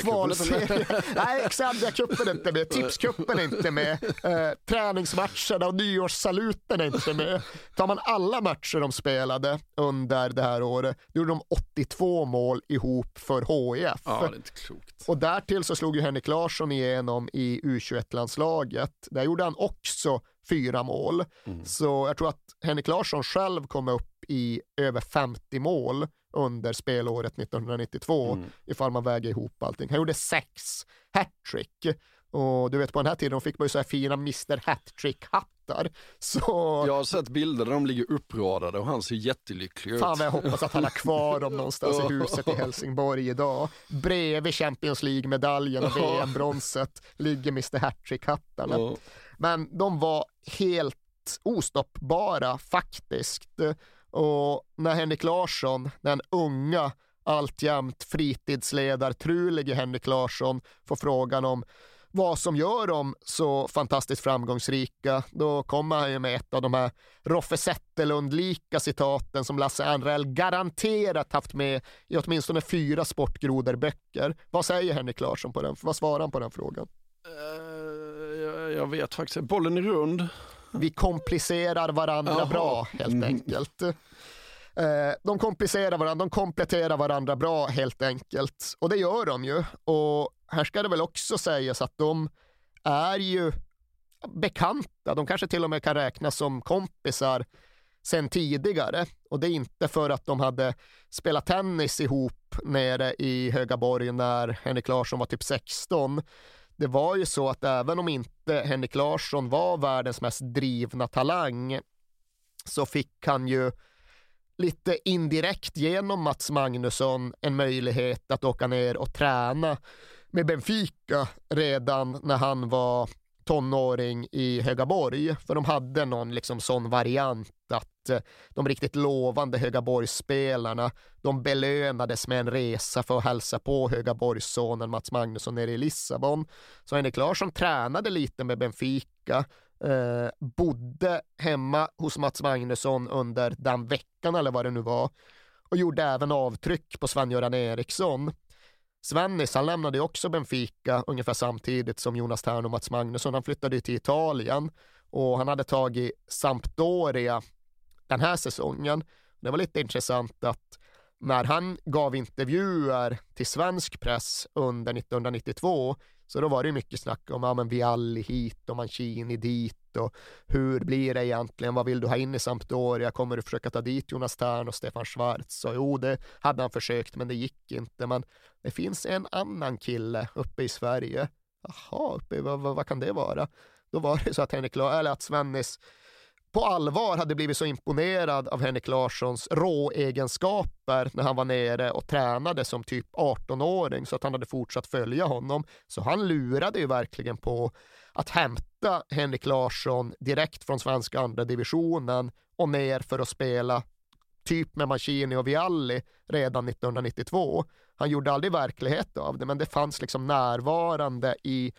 kvalserier. *laughs* Nej, Skandiacupen är inte med, Tipscupen är inte med, eh, träningsmatcherna och nyårssaluten är inte med. Tar man alla matcher de spelade under det här året, då gjorde de 82 mål ihop för HIF. Ja, det är inte klokt. Och därtill så slog ju Henrik Larsson igenom i U21-landslaget. Där gjorde han också fyra mål. Mm. Så jag tror att Henrik Larsson själv kom upp i över 50 mål under spelåret 1992 mm. ifall man väger ihop allting. Han gjorde sex hattrick och du vet på den här tiden fick man ju så här fina Mr Hattrick-hattar. Så... Jag har sett bilder där de ligger uppradade och han ser jättelycklig ut. Fan vad jag hoppas att han har kvar dem någonstans i *laughs* huset i Helsingborg idag. Bredvid Champions League-medaljen och VM-bronset ligger Mr Hattrick-hattarna. Men de var helt ostoppbara faktiskt. Och när Henrik Larsson, den unga, alltjämt fritidsledartrulige Henrik Larsson, får frågan om vad som gör dem så fantastiskt framgångsrika, då kommer han ju med ett av de här Roffe Zetterlund-lika citaten som Lasse Anrell garanterat haft med i åtminstone fyra sportgrodor-böcker. Vad säger Henrik Larsson på den? Vad svarar han på den frågan? Uh, jag, jag vet faktiskt Bollen är rund vi komplicerar varandra Aha. bra helt mm. enkelt. Eh, de komplicerar varandra, de kompletterar varandra bra helt enkelt. Och det gör de ju. Och här ska det väl också sägas att de är ju bekanta. De kanske till och med kan räknas som kompisar sen tidigare. Och det är inte för att de hade spelat tennis ihop nere i Högaborg när Henrik Larsson var typ 16 det var ju så att även om inte Henrik Larsson var världens mest drivna talang så fick han ju lite indirekt genom Mats Magnusson en möjlighet att åka ner och träna med Benfica redan när han var tonåring i Högaborg. För de hade någon liksom sån variant att eh, de riktigt lovande Högaborgsspelarna, de belönades med en resa för att hälsa på Högaborgssonen Mats Magnusson nere i Lissabon. Så Henrik Larsson tränade lite med Benfica, eh, bodde hemma hos Mats Magnusson under den veckan eller vad det nu var och gjorde även avtryck på Sven-Göran Eriksson. Svennis, han lämnade också Benfica ungefär samtidigt som Jonas Thern och Mats Magnusson. Han flyttade till Italien och han hade tagit Sampdoria den här säsongen. Det var lite intressant att när han gav intervjuer till svensk press under 1992 så då var det mycket snack om, ja men Vialli hit och Mancini dit och hur blir det egentligen, vad vill du ha in i Sampdoria, kommer du försöka ta dit Jonas Tern och Stefan Schwarz? Och jo, det hade han försökt men det gick inte. Men det finns en annan kille uppe i Sverige. Jaha, uppe, vad, vad, vad kan det vara? Då var det så att Henrik, eller att Svennis på allvar hade blivit så imponerad av Henrik Larssons råegenskaper när han var nere och tränade som typ 18-åring så att han hade fortsatt följa honom. Så han lurade ju verkligen på att hämta Henrik Larsson direkt från svenska andra divisionen och ner för att spela typ med Mancini och Vialli redan 1992. Han gjorde aldrig verklighet av det, men det fanns liksom närvarande i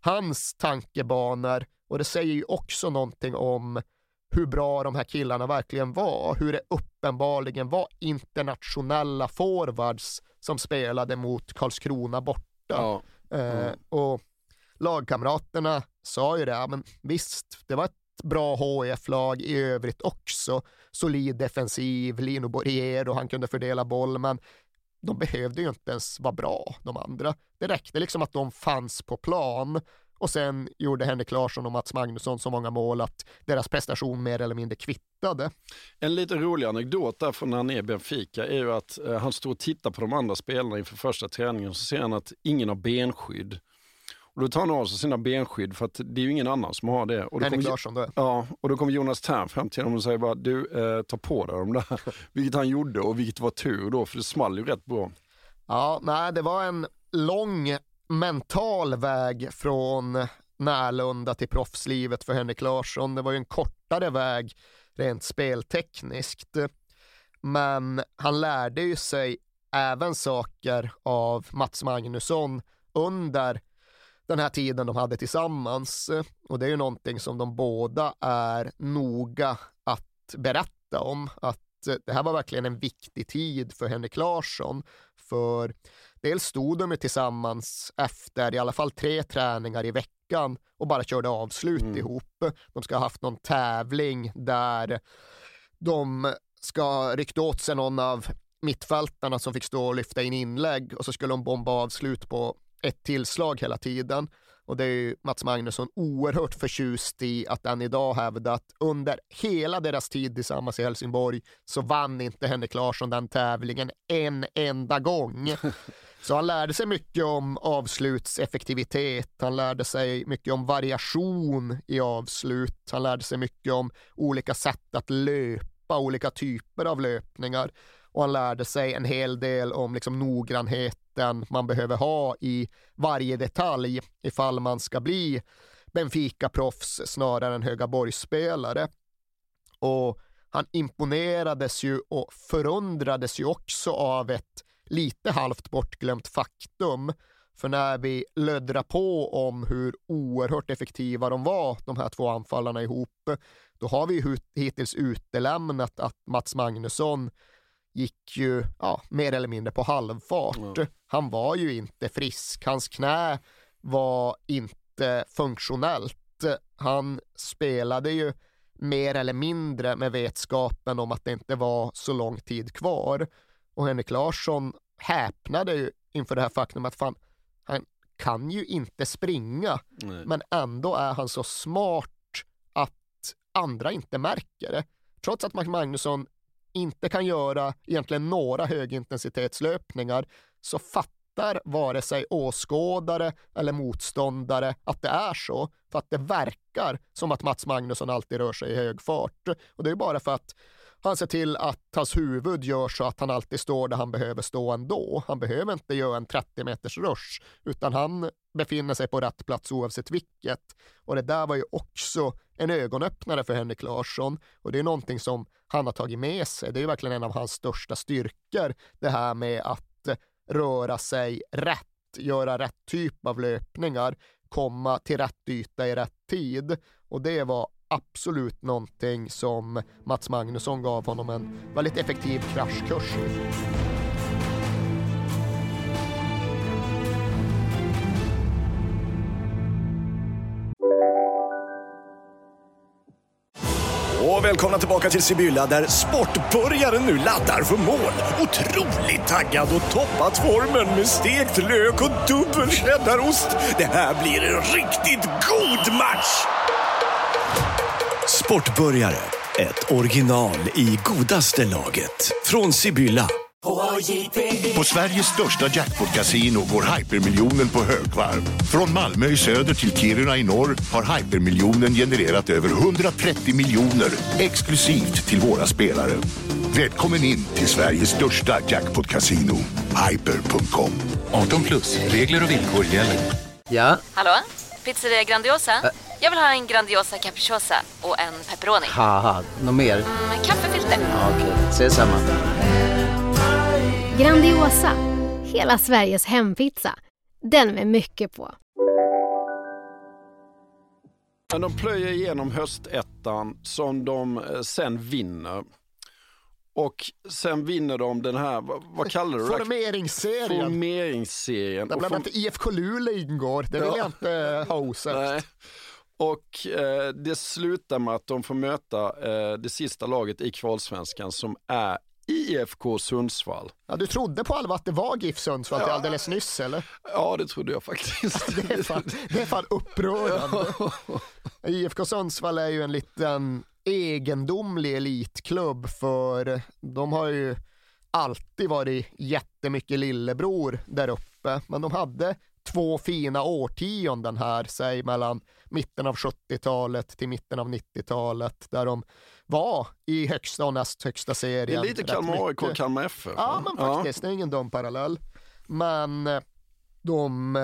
hans tankebanor och det säger ju också någonting om hur bra de här killarna verkligen var, hur det uppenbarligen var internationella forwards som spelade mot Karlskrona borta. Ja. Mm. Eh, och lagkamraterna sa ju det, men visst, det var ett bra HF-lag i övrigt också. Solid defensiv, Lino Borriero, han kunde fördela boll, men de behövde ju inte ens vara bra, de andra. Det räckte liksom att de fanns på plan och sen gjorde Henrik Larsson och Mats Magnusson så många mål att deras prestation mer eller mindre kvittade. En lite rolig anekdot där från när han är i Benfica är ju att eh, han står och tittar på de andra spelarna inför första träningen och så ser han att ingen har benskydd. Och då tar han av sig sina benskydd för att det är ju ingen annan som har det. Och då Henrik Larsson då? Ja, och då kommer Jonas Tern fram till honom och säger bara du, eh, ta på dig de där. *laughs* vilket han gjorde och vilket var tur då, för det small ju rätt bra. Ja, nej, det var en lång mental väg från Närlunda till proffslivet för Henrik Larsson. Det var ju en kortare väg rent speltekniskt. Men han lärde ju sig även saker av Mats Magnusson under den här tiden de hade tillsammans. Och det är ju någonting som de båda är noga att berätta om. Att det här var verkligen en viktig tid för Henrik Larsson. För dels stod de tillsammans efter i alla fall tre träningar i veckan och bara körde avslut mm. ihop. De ska ha haft någon tävling där de ska ha ryckt åt sig någon av mittfältarna som fick stå och lyfta in inlägg och så skulle de bomba avslut på ett tillslag hela tiden. Och det är ju Mats Magnusson oerhört förtjust i att än idag hävda att under hela deras tid tillsammans i Helsingborg så vann inte Henrik Larsson den tävlingen en enda gång. *laughs* Så han lärde sig mycket om avslutseffektivitet, han lärde sig mycket om variation i avslut, han lärde sig mycket om olika sätt att löpa, olika typer av löpningar och han lärde sig en hel del om liksom noggrannheten man behöver ha i varje detalj ifall man ska bli Benfica-proffs snarare än Högaborgsspelare. Och han imponerades ju och förundrades ju också av ett lite halvt bortglömt faktum. För när vi löddrar på om hur oerhört effektiva de var, de här två anfallarna ihop, då har vi hittills utelämnat att Mats Magnusson gick ju ja, mer eller mindre på halvfart. Mm. Han var ju inte frisk, hans knä var inte funktionellt. Han spelade ju mer eller mindre med vetskapen om att det inte var så lång tid kvar. Och Henrik Larsson häpnade ju inför det här faktum att fan, han kan ju inte springa, Nej. men ändå är han så smart att andra inte märker det. Trots att Magnusson inte kan göra egentligen några högintensitetslöpningar så fattar vare sig åskådare eller motståndare att det är så. För att det verkar som att Mats Magnusson alltid rör sig i hög fart. Och det är bara för att han ser till att hans huvud gör så att han alltid står där han behöver stå ändå. Han behöver inte göra en 30 meters rush, utan han befinner sig på rätt plats oavsett vilket. Och det där var ju också en ögonöppnare för Henrik Larsson och det är någonting som han har tagit med sig. Det är verkligen en av hans största styrkor, det här med att röra sig rätt, göra rätt typ av löpningar, komma till rätt yta i rätt tid. Och det var absolut någonting som Mats Magnusson gav honom en väldigt effektiv kraschkurs i. Och välkomna tillbaka till Sibylla där sportbörjaren nu laddar för mål. Otroligt taggad och toppat formen med stekt lök och dubbel cheddarost. Det här blir en riktigt god match! Sportbörjare, ett original i godaste laget. Från Sibylla. På Sveriges största jackpot-kasino går hypermiljonen på högvarv. Från Malmö i söder till Kiruna i norr har hypermiljonen genererat över 130 miljoner exklusivt till våra spelare. Välkommen in till Sveriges största jackpot-kasino, hyper.com. 18 plus, regler och villkor gäller. Ja? Hallå? Pizzeria Grandiosa? Ä Jag vill ha en Grandiosa capriciosa och en pepperoni. något mer? Mm, kaffefilter. Ja, Okej, okay. ses samma. Grandiosa, hela Sveriges hempizza. Den med mycket på. De plöjer igenom höstettan som de eh, sen vinner. Och sen vinner de den här, vad, vad kallar du det? Formeringsserien. Formeringsserien. Där bland annat IFK Luleå ingår, det vill ja. jag inte ha osagt. Och eh, det slutar med att de får möta eh, det sista laget i kvalsvenskan som är IFK Sundsvall. Ja, du trodde på allvar att det var GIF Sundsvall ja. alldeles nyss eller? Ja, det trodde jag faktiskt. *laughs* det, är fan, det är fan upprörande. *laughs* IFK Sundsvall är ju en liten egendomlig elitklubb för de har ju alltid varit jättemycket lillebror där uppe, men de hade två fina årtionden här, säg mellan mitten av 70-talet till mitten av 90-talet, där de var i högsta och näst högsta serien. Det är lite Kalmar AIK och Kalmar FF. Ja, men faktiskt, ja. det är ingen dum parallell. Men eh, de eh,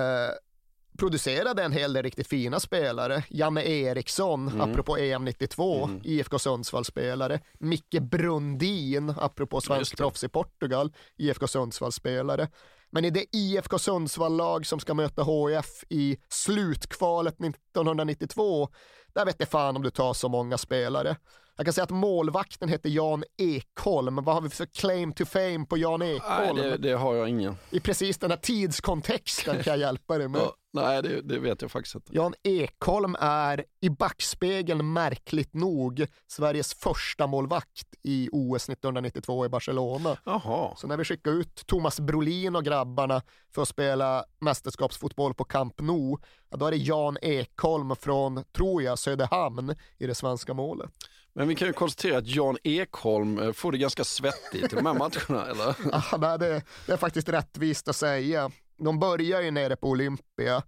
producerade en hel del riktigt fina spelare. Janne Eriksson, Mm. apropå EM 92, Mm. IFK Sundsvall-spelare. Micke Brundin, apropå svensk proffs i Portugal, IFK Sundsvall-spelare. Men i det IFK Sundsvall-lag som ska möta HIF i slutkvalet 1992, där vet jag fan om du tar så många spelare. Jag kan säga att målvakten heter Jan Ekholm. Vad har vi för claim to fame på Jan Nej, Ekholm? det, det har jag ingen. I precis den här tidskontexten kan jag hjälpa dig med. Ja, nej, det, det vet jag faktiskt inte. Jan Ekholm är i backspegeln märkligt nog Sveriges första målvakt i OS 1992 i Barcelona. Jaha. Så när vi skickade ut Thomas Brolin och grabbarna för att spela mästerskapsfotboll på Camp Nou, ja, då är det Jan Ekholm från, tror jag, Söderhamn i det svenska målet. Men vi kan ju konstatera att Jan Ekholm eh, får det ganska svettigt i de här matcherna, eller? *laughs* Ah, nej, det, det är faktiskt rättvist att säga. De börjar ju nere på Olympia.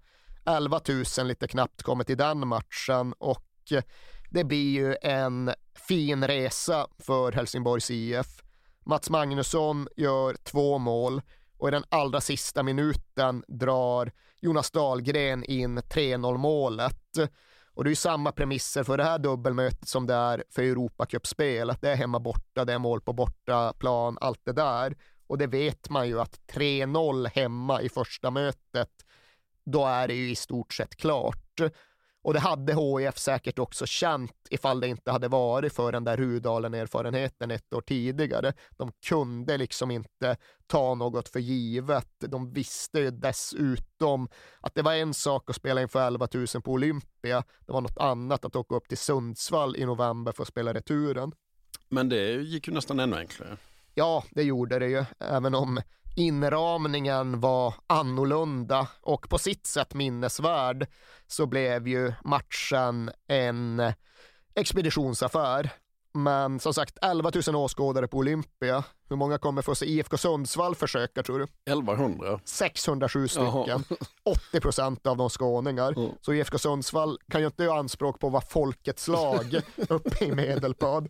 11 000 lite knappt kommer till den matchen och det blir ju en fin resa för Helsingborgs IF. Mats Magnusson gör två mål och i den allra sista minuten drar Jonas Dahlgren in 3-0 målet. Och det är ju samma premisser för det här dubbelmötet som det är för Europacupspel, det är hemma borta, det är mål på bortaplan, allt det där. Och det vet man ju att 3-0 hemma i första mötet, då är det ju i stort sett klart. Och det hade HIF säkert också känt ifall det inte hade varit för den där Rudalen-erfarenheten ett år tidigare. De kunde liksom inte ta något för givet. De visste ju dessutom att det var en sak att spela inför 11 000 på Olympia. Det var något annat att åka upp till Sundsvall i november för att spela returen. Men det gick ju nästan ännu enklare. Ja, det gjorde det ju, även om inramningen var annorlunda och på sitt sätt minnesvärd så blev ju matchen en expeditionsaffär. Men som sagt, 11 000 åskådare på Olympia. Hur många kommer få se IFK Sundsvall försöka tror du? 1100. 607 Jaha. *laughs* stycken. 80 procent av de skåningar. Så IFK Sundsvall kan ju inte göra anspråk på att vara folkets lag *laughs* uppe i Medelpad.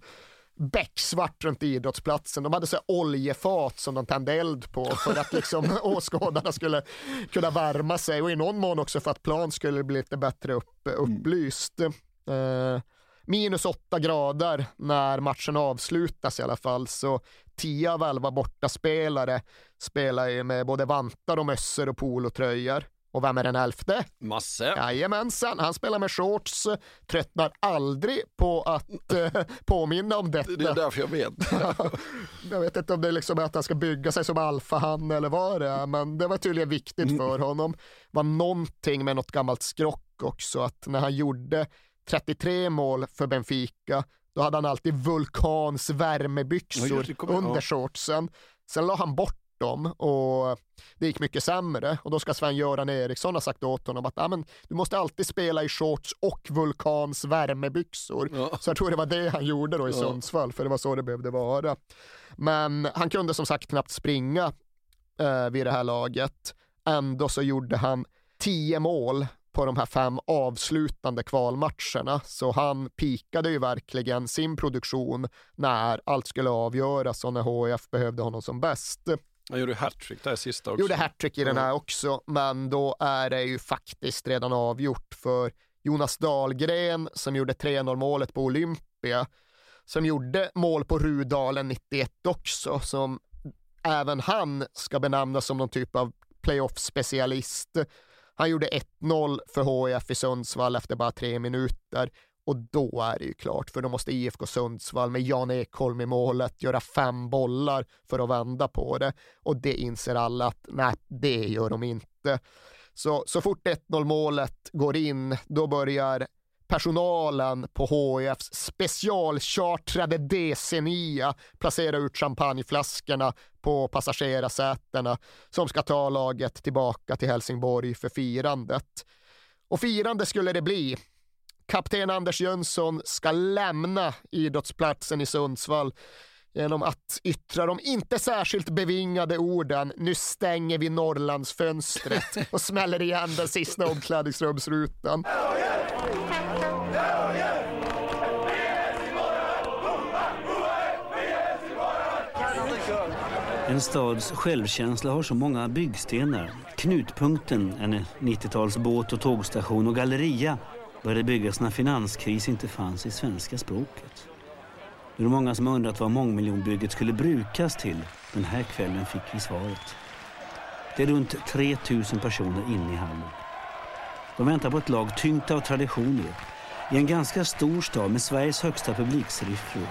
Becksvart runt idrottsplatsen. De hade så oljefat som de tände eld på för att liksom *laughs* åskådarna skulle kunna värma sig och i någon mån också för att plan skulle bli lite bättre upp, upplyst. Eh, minus åtta grader när matchen avslutas i alla fall så 10 av 11 bortaspelare spelar ju med både vantar och mössor och polotröjor. Och vem är den elfte? Masse. Jajamensan, han spelar med shorts, tröttnar aldrig på att *laughs* eh, påminna om detta. Det är därför jag vet. *laughs* jag vet inte om det är liksom att han ska bygga sig som alfahan eller vad det är, men det var tydligen viktigt för honom. Det var någonting med något gammalt skrock också, att när han gjorde 33 mål för Benfica, då hade han alltid Vulkans Ja, värmebyxor kommer jag- under ja. shortsen. Sen la han bort dem och det gick mycket sämre och då ska Sven-Göran Eriksson ha sagt åt honom att ah, men, du måste alltid spela i shorts och Vulkans värmebyxor. Så jag tror det var det han gjorde då i Ja. Sundsvall, för det var så det behövde vara. Men han kunde som sagt knappt springa eh, vid det här laget. Ändå så gjorde han tio mål på de här fem avslutande kvalmatcherna. Så han pikade ju verkligen sin produktion när allt skulle avgöras och när HIF behövde honom som bäst. Han gjorde hattrick där sista också. Gjorde hattrick i den här också, men då är det ju faktiskt redan avgjort för Jonas Dahlgren som gjorde 3-0 målet på Olympia, som gjorde mål på Rudalen 91 också, som även han ska benämnas som någon typ av playoff-specialist. Han gjorde 1-0 för HIF i Sundsvall efter bara tre minuter och då är det ju klart, för då måste IFK Sundsvall med Jan Ekholm i målet göra fem bollar för att vända på det. Och det inser alla att nej, det gör de inte. Så, så fort 1-0 målet går in, då börjar personalen på HIFs specialchartrade DC9 placera ut champagneflaskorna på passagerarsätena som ska ta laget tillbaka till Helsingborg för firandet. Och firande skulle det bli. Kapten Anders Jönsson ska lämna idrottsplatsen i Sundsvall genom att yttra de inte särskilt bevingade orden “Nu stänger vi Norrlandsfönstret” och smäller igen den sista omklädningsrumsrutan. En stads självkänsla har så många byggstenar. Knutpunkten, en 90-tals båt och tågstation och galleria började byggas när finanskris inte fanns i svenska språket. Nu är många som har undrat vad mångmiljonbygget skulle brukas till. Den här kvällen fick vi svaret. Det är runt 3000 personer inne i hallen. De väntar på ett lag tyngt av traditioner i en ganska stor stad med Sveriges högsta publiksiffror.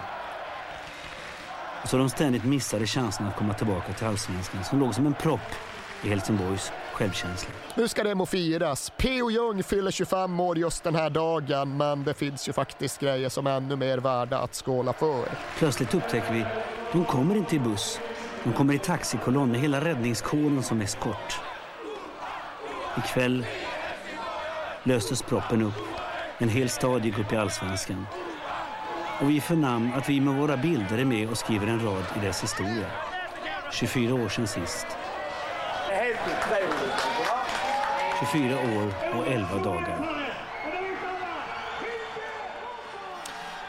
Och så de ständigt missade chansen att komma tillbaka till allsvenskan som låg som en propp i Helsingborgs självkänsla. Nu ska det må firas. P.O. Jung fyller 25 år just den här dagen, men det finns ju faktiskt grejer som är ännu mer värda att skåla för. Plötsligt upptäcker vi, de kommer inte i buss. De kommer i taxikolonn med hela räddningskåren som eskort. Ikväll löstes proppen upp. En hel stad gick upp i allsvenskan. Och vi förnam att vi med våra bilder är med och skriver en rad i dess historia. 24 år sedan sist. 24 år och 11 dagar.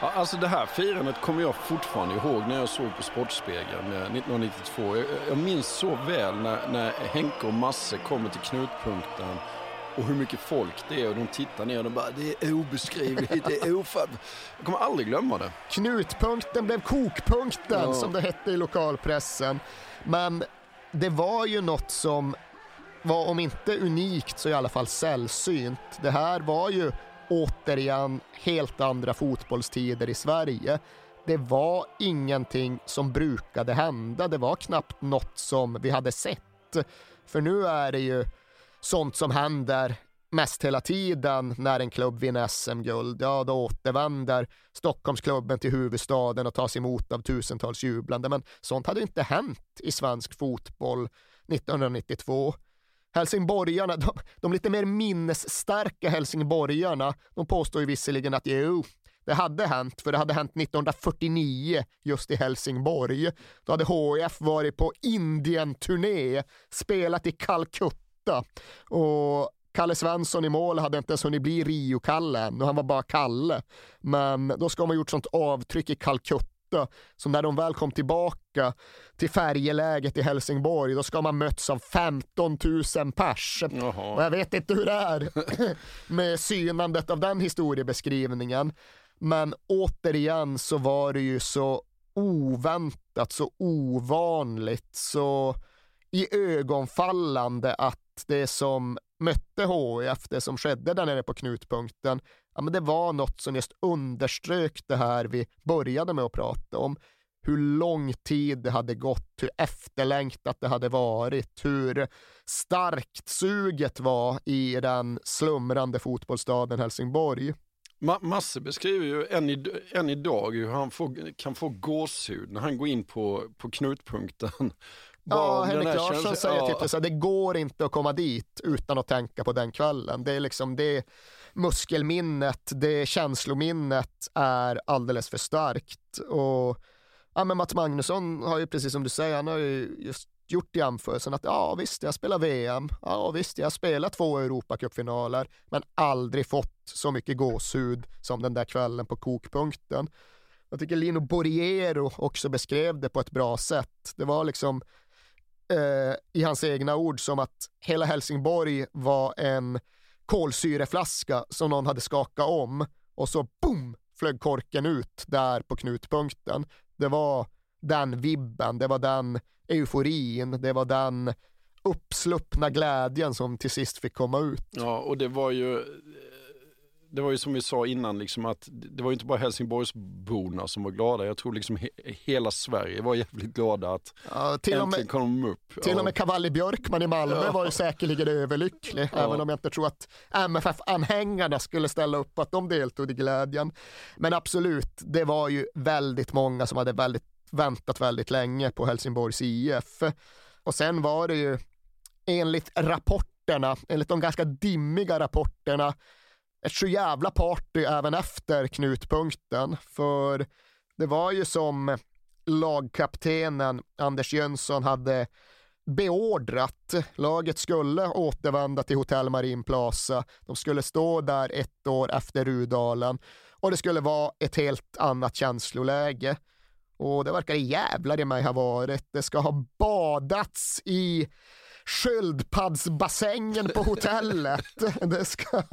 Ja, alltså det här firandet kommer jag fortfarande ihåg när jag såg på Sportspegeln 1992. Jag, jag minns så väl när, när Henke och Masse kommer till knutpunkten och hur mycket folk det är och de tittar ner och de bara det är obeskrivligt, det är ofatt. Jag kommer aldrig glömma det. Knutpunkten blev kokpunkten Ja. som det hette i lokalpressen. Men det var ju något som var om inte unikt så i alla fall sällsynt. Det här var ju återigen helt andra fotbollstider i Sverige. Det var ingenting som brukade hända. Det var knappt något som vi hade sett. För nu är det ju sånt som händer mest hela tiden när en klubb vinner SM-guld. Ja, då återvänder Stockholmsklubben till huvudstaden och tas emot av tusentals jublande. Men sånt hade inte hänt i svensk fotboll 1992. Helsingborgarna, de, de lite mer minnesstarka helsingborgarna, de påstår ju visserligen att jo, det hade hänt, för det hade hänt 1949 just i Helsingborg. Då hade HIF varit på Indien-turné, spelat i Calcutta och Kalle Svensson i mål hade inte ens hunnit bli Rio-Kalle än och han var bara Kalle. Men då ska de ha gjort sånt avtryck i Calcutta så när de väl kom tillbaka till färjeläget i Helsingborg då ska man möts av 15 000 pers. Och jag vet inte hur det är *laughs* med synandet av den historiebeskrivningen. Men återigen så var det ju så oväntat, så ovanligt, så i ögonfallande att det som mötte HIF, det som skedde där nere på knutpunkten, ja, men det var något som just underströk det här vi började med att prata om. Hur lång tid det hade gått, hur efterlängtat det hade varit, hur starkt suget var i den slumrande fotbollsstaden Helsingborg. Ma Masse beskriver ju än, i, än idag hur han får, kan få gåshud när han går in på, på knutpunkten. Ja, Henrik Larsson känslan- säger ja. typ så här, det går inte att komma dit utan att tänka på den kvällen. Det är liksom det muskelminnet, det känslominnet är alldeles för starkt. Och ja, men Mats Magnusson har ju precis som du säger, han har ju just gjort jämförelsen att ja visst, jag spelar VM, ja visst, jag har spelat två Europacupfinaler, men aldrig fått så mycket gåshud som den där kvällen på kokpunkten. Jag tycker Lino Borriero också beskrev det på ett bra sätt. Det var liksom eh, i hans egna ord som att hela Helsingborg var en kolsyreflaska som någon hade skakat om och så boom flög korken ut där på knutpunkten. Det var den vibben, det var den euforin, det var den uppsluppna glädjen som till sist fick komma ut. Ja, och det var ju det var ju som vi sa innan, liksom att det var ju inte bara Helsingborgsborna som var glada. Jag tror liksom he hela Sverige var jävligt glada att Ja, till med- äntligen kom de upp. Till Ja. och med Cavalli Björkman i Malmö Ja. var ju säkerligen överlycklig, Ja. även om jag inte tror att MFF-anhängarna skulle ställa upp att de deltog i glädjen. Men absolut, det var ju väldigt många som hade väldigt, väntat väldigt länge på Helsingborgs IF. Och sen var det ju enligt rapporterna, enligt de ganska dimmiga rapporterna, ett så jävla party även efter knutpunkten. För det var ju som lagkaptenen Anders Jönsson hade beordrat. Laget skulle återvända till Hotell Marin Plaza. De skulle stå där ett år efter Rudalen och det skulle vara ett helt annat känsloläge. Och det verkar jävlar i mig ha varit. Det ska ha badats i sköldpaddsbassängen på hotellet. *laughs* Det ska...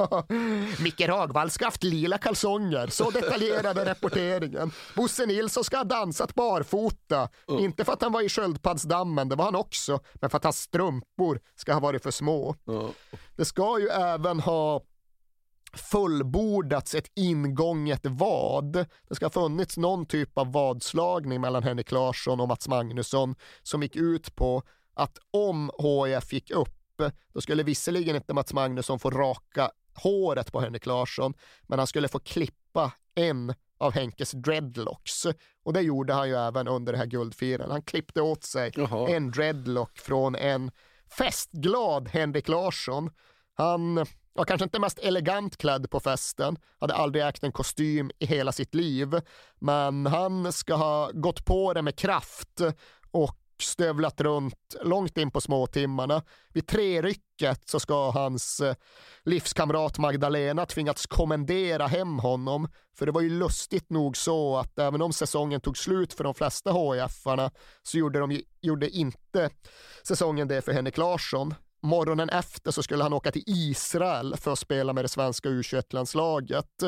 Micke Ragvall ska haft lila kalsonger. Så detaljerade rapporteringen. Bosse Nilsson ska ha dansat barfota. Mm. Inte för att han var i sköldpaddsdammen, det var han också, men för att hans strumpor ska ha varit för små. Mm. Det ska ju även ha fullbordats ett ingånget vad. Det ska ha funnits någon typ av vadslagning mellan Henrik Larsson och Mats Magnusson som gick ut på att om HIF gick upp, då skulle visserligen inte Mats Magnusson få raka håret på Henrik Larsson, men han skulle få klippa en av Henkes dreadlocks. Och det gjorde han ju även under det här guldfirandet. Han klippte åt sig Jaha. en dreadlock från en festglad Henrik Larsson. Han var kanske inte mest elegant klädd på festen, hade aldrig ägt en kostym i hela sitt liv, men han ska ha gått på det med kraft och stövlat runt långt in på småtimmarna. Vid trerycket så ska hans eh, livskamrat Magdalena tvingats kommendera hem honom. För det var ju lustigt nog så att även om säsongen tog slut för de flesta HIF-arna så gjorde, de, gjorde inte säsongen det för Henrik Larsson. Morgonen efter så skulle han åka till Israel för att spela med det svenska U21-landslaget.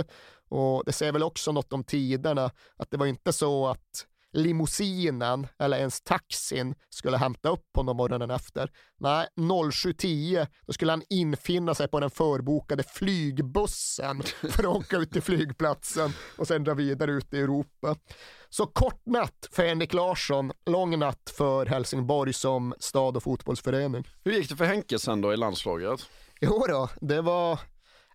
Och det säger väl också något om tiderna, att det var inte så att limousinen eller ens taxin skulle hämta upp honom morgonen efter. Nej, 07.10 då skulle han infinna sig på den förbokade flygbussen *laughs* för att åka ut till flygplatsen och sen dra vidare ut i Europa. Så kort natt för Henrik Larsson, lång natt för Helsingborg som stad och fotbollsförening. Hur gick det för Henke sen då i landslaget? Jo då, det var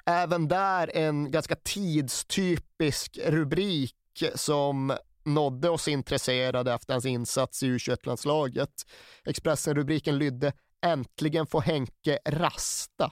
även där en ganska tidstypisk rubrik som nådde oss intresserade efter hans insats i U21-landslaget. Expressen-rubriken lydde “Äntligen får Henke rasta”.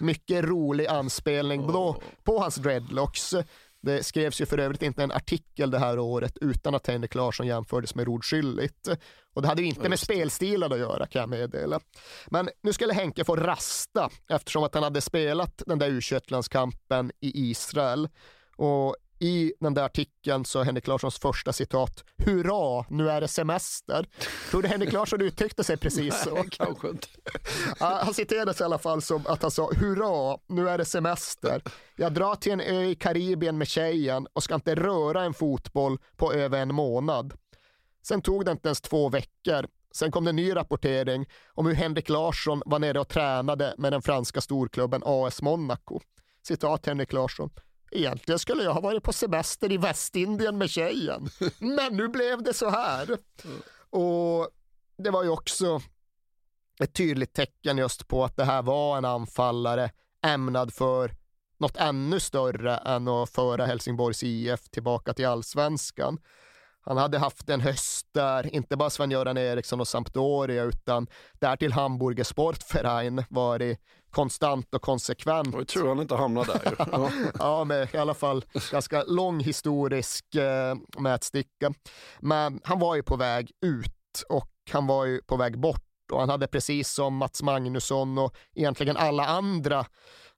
Mycket rolig anspelning då på hans dreadlocks. Det skrevs ju för övrigt inte en artikel det här året utan att Henrik Larsson jämfördes med Rod Schüllit. Och det hade ju inte med spelstilen att göra kan jag meddela. Men nu skulle Henke få rasta eftersom att han hade spelat den där U21-landskampen i Israel. Och i den där artikeln så är Henrik Larssons första citat “Hurra, nu är det semester”. Tror du Henrik Larsson uttryckte sig precis så? *laughs* Nej, kanske inte. *laughs* Han citerades i alla fall som att han sa “Hurra, nu är det semester. Jag drar till en ö i Karibien med tjejen och ska inte röra en fotboll på över en månad.” Sen tog det inte ens två veckor. Sen kom det en ny rapportering om hur Henrik Larsson var nere och tränade med den franska storklubben AS Monaco. Citat Henrik Larsson. Egentligen skulle jag ha varit på semester i Västindien med tjejen. Men nu blev det så här. Och det var ju också ett tydligt tecken just på att det här var en anfallare ämnad för något ännu större än att föra Helsingborgs IF tillbaka till allsvenskan. Han hade haft en höst där inte bara Sven-Göran Eriksson och Sampdoria utan därtill Hamburger Sportverein varit konstant och konsekvent. Jag tror han inte hamnade där. *laughs* Ja. ja, med i alla fall ganska lång historisk eh, mätsticka. Men han var ju på väg ut och han var ju på väg bort och han hade precis som Mats Magnusson och egentligen alla andra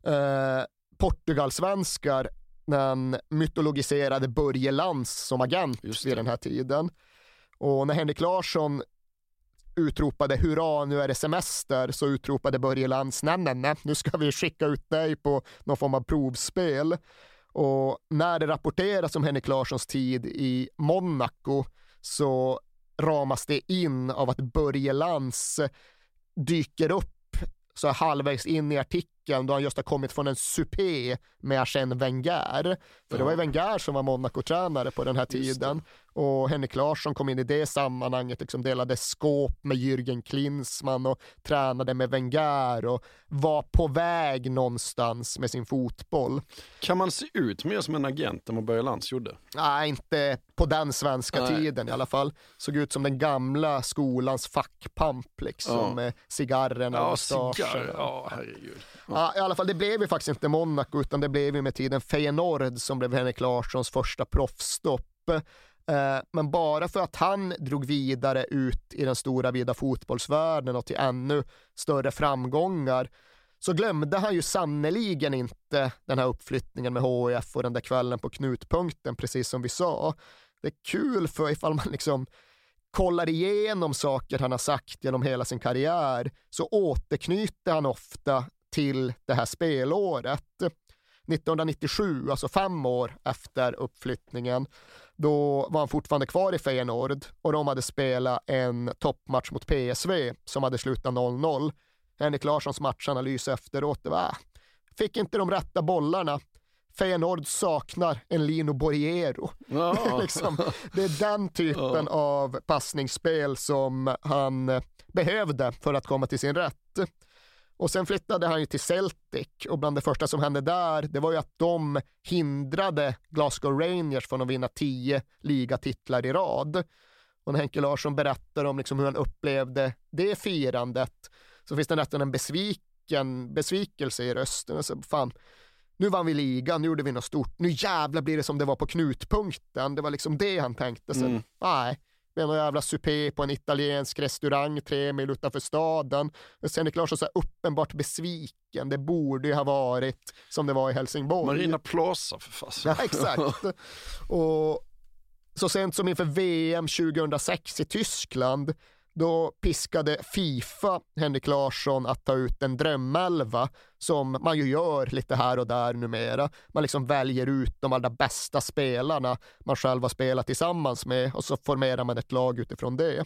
eh, Portugalsvenskar den mytologiserade Börje Lantz som agent vid den här tiden. Och när Henrik Larsson utropade hurra, nu är det semester, så utropade Börje Lantz nej, nu ska vi skicka ut dig på någon form av provspel. Och när det rapporteras om Henrik Larssons tid i Monaco så ramas det in av att Börje Lantz dyker upp så halvvägs in i artikeln då han just har kommit från en supé med Arsène Wenger. För det var ju Wenger som var Monaco-tränare på den här tiden. Och Henrik Larsson kom in i det sammanhanget, liksom delade skåp med Jürgen Klinsmann och tränade med Wenger och var på väg någonstans med sin fotboll. Kan man se ut mer som en agent än vad Börje Lantz gjorde? Nej, inte på den svenska Nej. tiden i alla fall. Såg ut som den gamla skolans fackpamp liksom Ja. med cigarrerna och Ja, mustaschen. cigarr. Ja, herregud. Ja, i alla fall, det blev ju faktiskt inte Monaco utan det blev ju med tiden Feyenoord som blev Henrik Larssons första proffsstopp. Eh, men bara för att han drog vidare ut i den stora vida fotbollsvärlden och till ännu större framgångar så glömde han ju sannoliken inte den här uppflyttningen med HIF och den där kvällen på knutpunkten, precis som vi sa. det är kul för ifall man liksom kollar igenom saker han har sagt genom hela sin karriär så återknyter han ofta till det här spelåret. 1997, alltså fem år efter uppflyttningen, då var han fortfarande kvar i Feyenoord och de hade spelat en toppmatch mot PSV som hade slutat 0-0. Henrik Larssons matchanalys efteråt, det var, fick inte de rätta bollarna. Feyenoord saknar en Lino Borriero. Ja. *laughs* liksom, det är den typen ja. av passningsspel som han behövde för att komma till sin rätt. Och sen flyttade han ju till Celtic och bland det första som hände där, det var ju att de hindrade Glasgow Rangers från att vinna tio ligatitlar i rad. Och när Henke Larsson berättar om liksom hur han upplevde det firandet så finns det nästan en besviken, besvikelse i rösten. Alltså, fan, nu vann vi ligan, nu gjorde vi något stort, nu jävlar blir det som det var på knutpunkten. Det var liksom det han tänkte. Sen, mm. nej, med någon jävla supé på en italiensk restaurang tre mil utanför staden. Och sen är Larsson så här uppenbart besviken. Det borde ju ha varit som det var i Helsingborg. Marina Plaza för fasen. Ja, exakt. *laughs* och så sent som inför VM 2006 i Tyskland då piskade Fifa Henrik Larsson att ta ut en drömelva som man ju gör lite här och där numera. Man liksom väljer ut de allra bästa spelarna man själv har spelat tillsammans med och så formerar man ett lag utifrån det.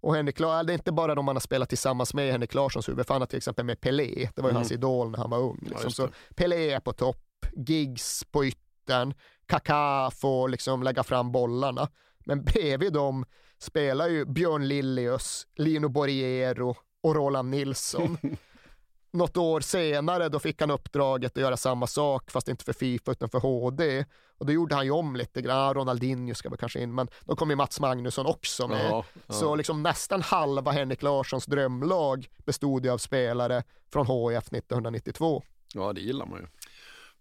Och Henrik Larsson, det är inte bara de man har spelat tillsammans med Henrik Larssons huvud, för han har till exempel med Pelé, det var ju mm. hans idol när han var ung. Liksom. Ja, så Pelé är på topp, Giggs på yttern, Kaká får liksom lägga fram bollarna. Men bredvid dem spelar ju Björn Lillius, Lino Borriero och Roland Nilsson. *laughs* Något år senare då fick han uppdraget att göra samma sak, fast inte för Fifa utan för HD. Och då gjorde han ju om lite grann, Ronaldinho ska väl kanske in, men då kom ju Mats Magnusson också med. Ja, ja. Så liksom nästan halva Henrik Larssons drömlag bestod ju av spelare från HIF 1992. Ja, det gillar man ju.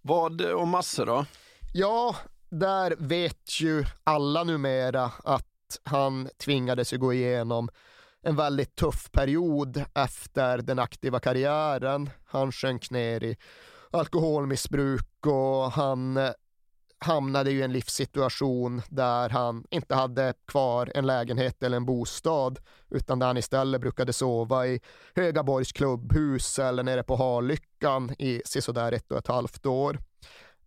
Vad om Masse då? Ja, där vet ju alla numera att han tvingades ju gå igenom en väldigt tuff period efter den aktiva karriären. Han sjönk ner i alkoholmissbruk och han eh, hamnade i en livssituation där han inte hade kvar en lägenhet eller en bostad utan där han istället brukade sova i Högaborgs klubbhus eller nere på Harlyckan i sisådär ett och ett halvt år.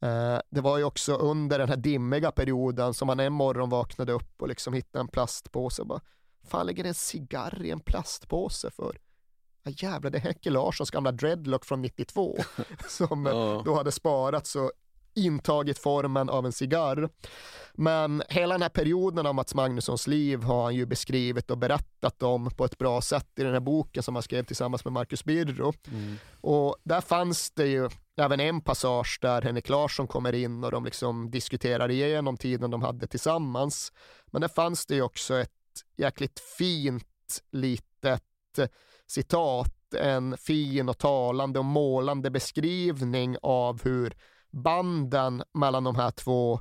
Eh, det var ju också under den här dimmiga perioden som han en morgon vaknade upp och liksom hittade en plastpåse och bara, fan lägger en cigarr i en plastpåse för? Ja jävlar, det är Henke Larssons gamla dreadlock från 92 *laughs* som ja. då hade sparats och intagit formen av en cigarr. Men hela den här perioden av Mats Magnussons liv har han ju beskrivit och berättat om på ett bra sätt i den här boken som han skrev tillsammans med Marcus Birro. Mm. Och där fanns det ju även en passage där Henrik Larsson kommer in och de liksom diskuterar igenom tiden de hade tillsammans. Men där fanns det ju också ett jäkligt fint litet citat, en fin och talande och målande beskrivning av hur banden mellan de här två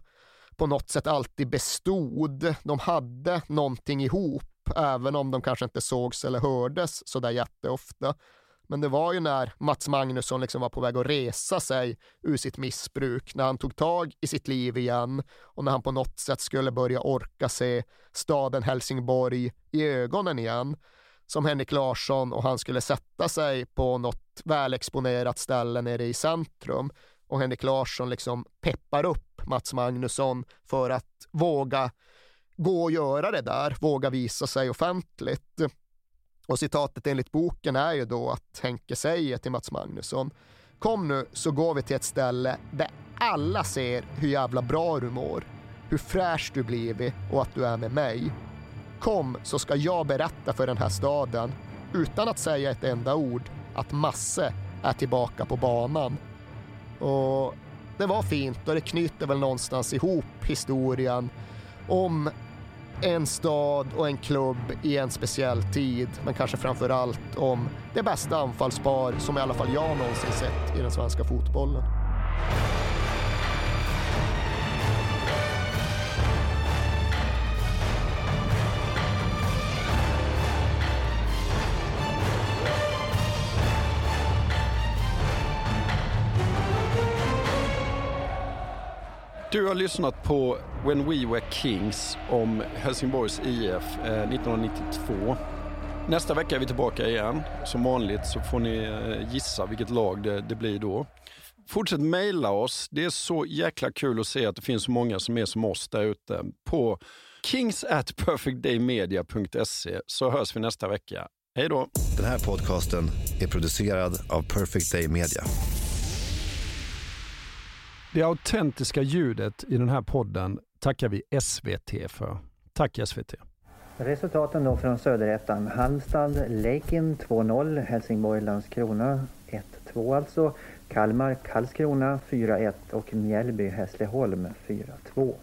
på något sätt alltid bestod. De hade någonting ihop, även om de kanske inte sågs eller hördes sådär jätteofta. Men det var ju när Mats Magnusson liksom var på väg att resa sig ur sitt missbruk, när han tog tag i sitt liv igen och när han på något sätt skulle börja orka se staden Helsingborg i ögonen igen, som Henrik Larsson och han skulle sätta sig på något välexponerat ställe nere i centrum och Henrik Larsson liksom peppar upp Mats Magnusson för att våga gå och göra det där, våga visa sig offentligt. Och citatet enligt boken är ju då att Henke säger till Mats Magnusson Kom nu så går vi till ett ställe där alla ser hur jävla bra du mår, hur fräsch du blivit och att du är med mig. Kom så ska jag berätta för den här staden, utan att säga ett enda ord, att Masse är tillbaka på banan. Och det var fint och det knyter väl någonstans ihop historien om en stad och en klubb i en speciell tid, men kanske framför allt om det bästa anfallspar som i alla fall jag någonsin sett i den svenska fotbollen. Du har lyssnat på When We Were Kings om Helsingborgs IF 1992. Eh, nästa vecka är vi tillbaka igen. Som vanligt så får ni eh, gissa vilket lag det, det blir då. Fortsätt mejla oss. Det är så jäkla kul att se att det finns så många som är som oss där ute. På kingsatperfectdaymedia.se så hörs vi nästa vecka. Hej då! Den här podcasten är producerad av Perfect Day Media. Det autentiska ljudet i den här podden tackar vi SVT för. Tack SVT! Resultaten då från Söderettan. Halmstad, Leikin 2-0. Helsingborg, Landskrona 1-2 alltså. Kalmar, Karlskrona 4-1 och Mjällby, Hässleholm 4-2.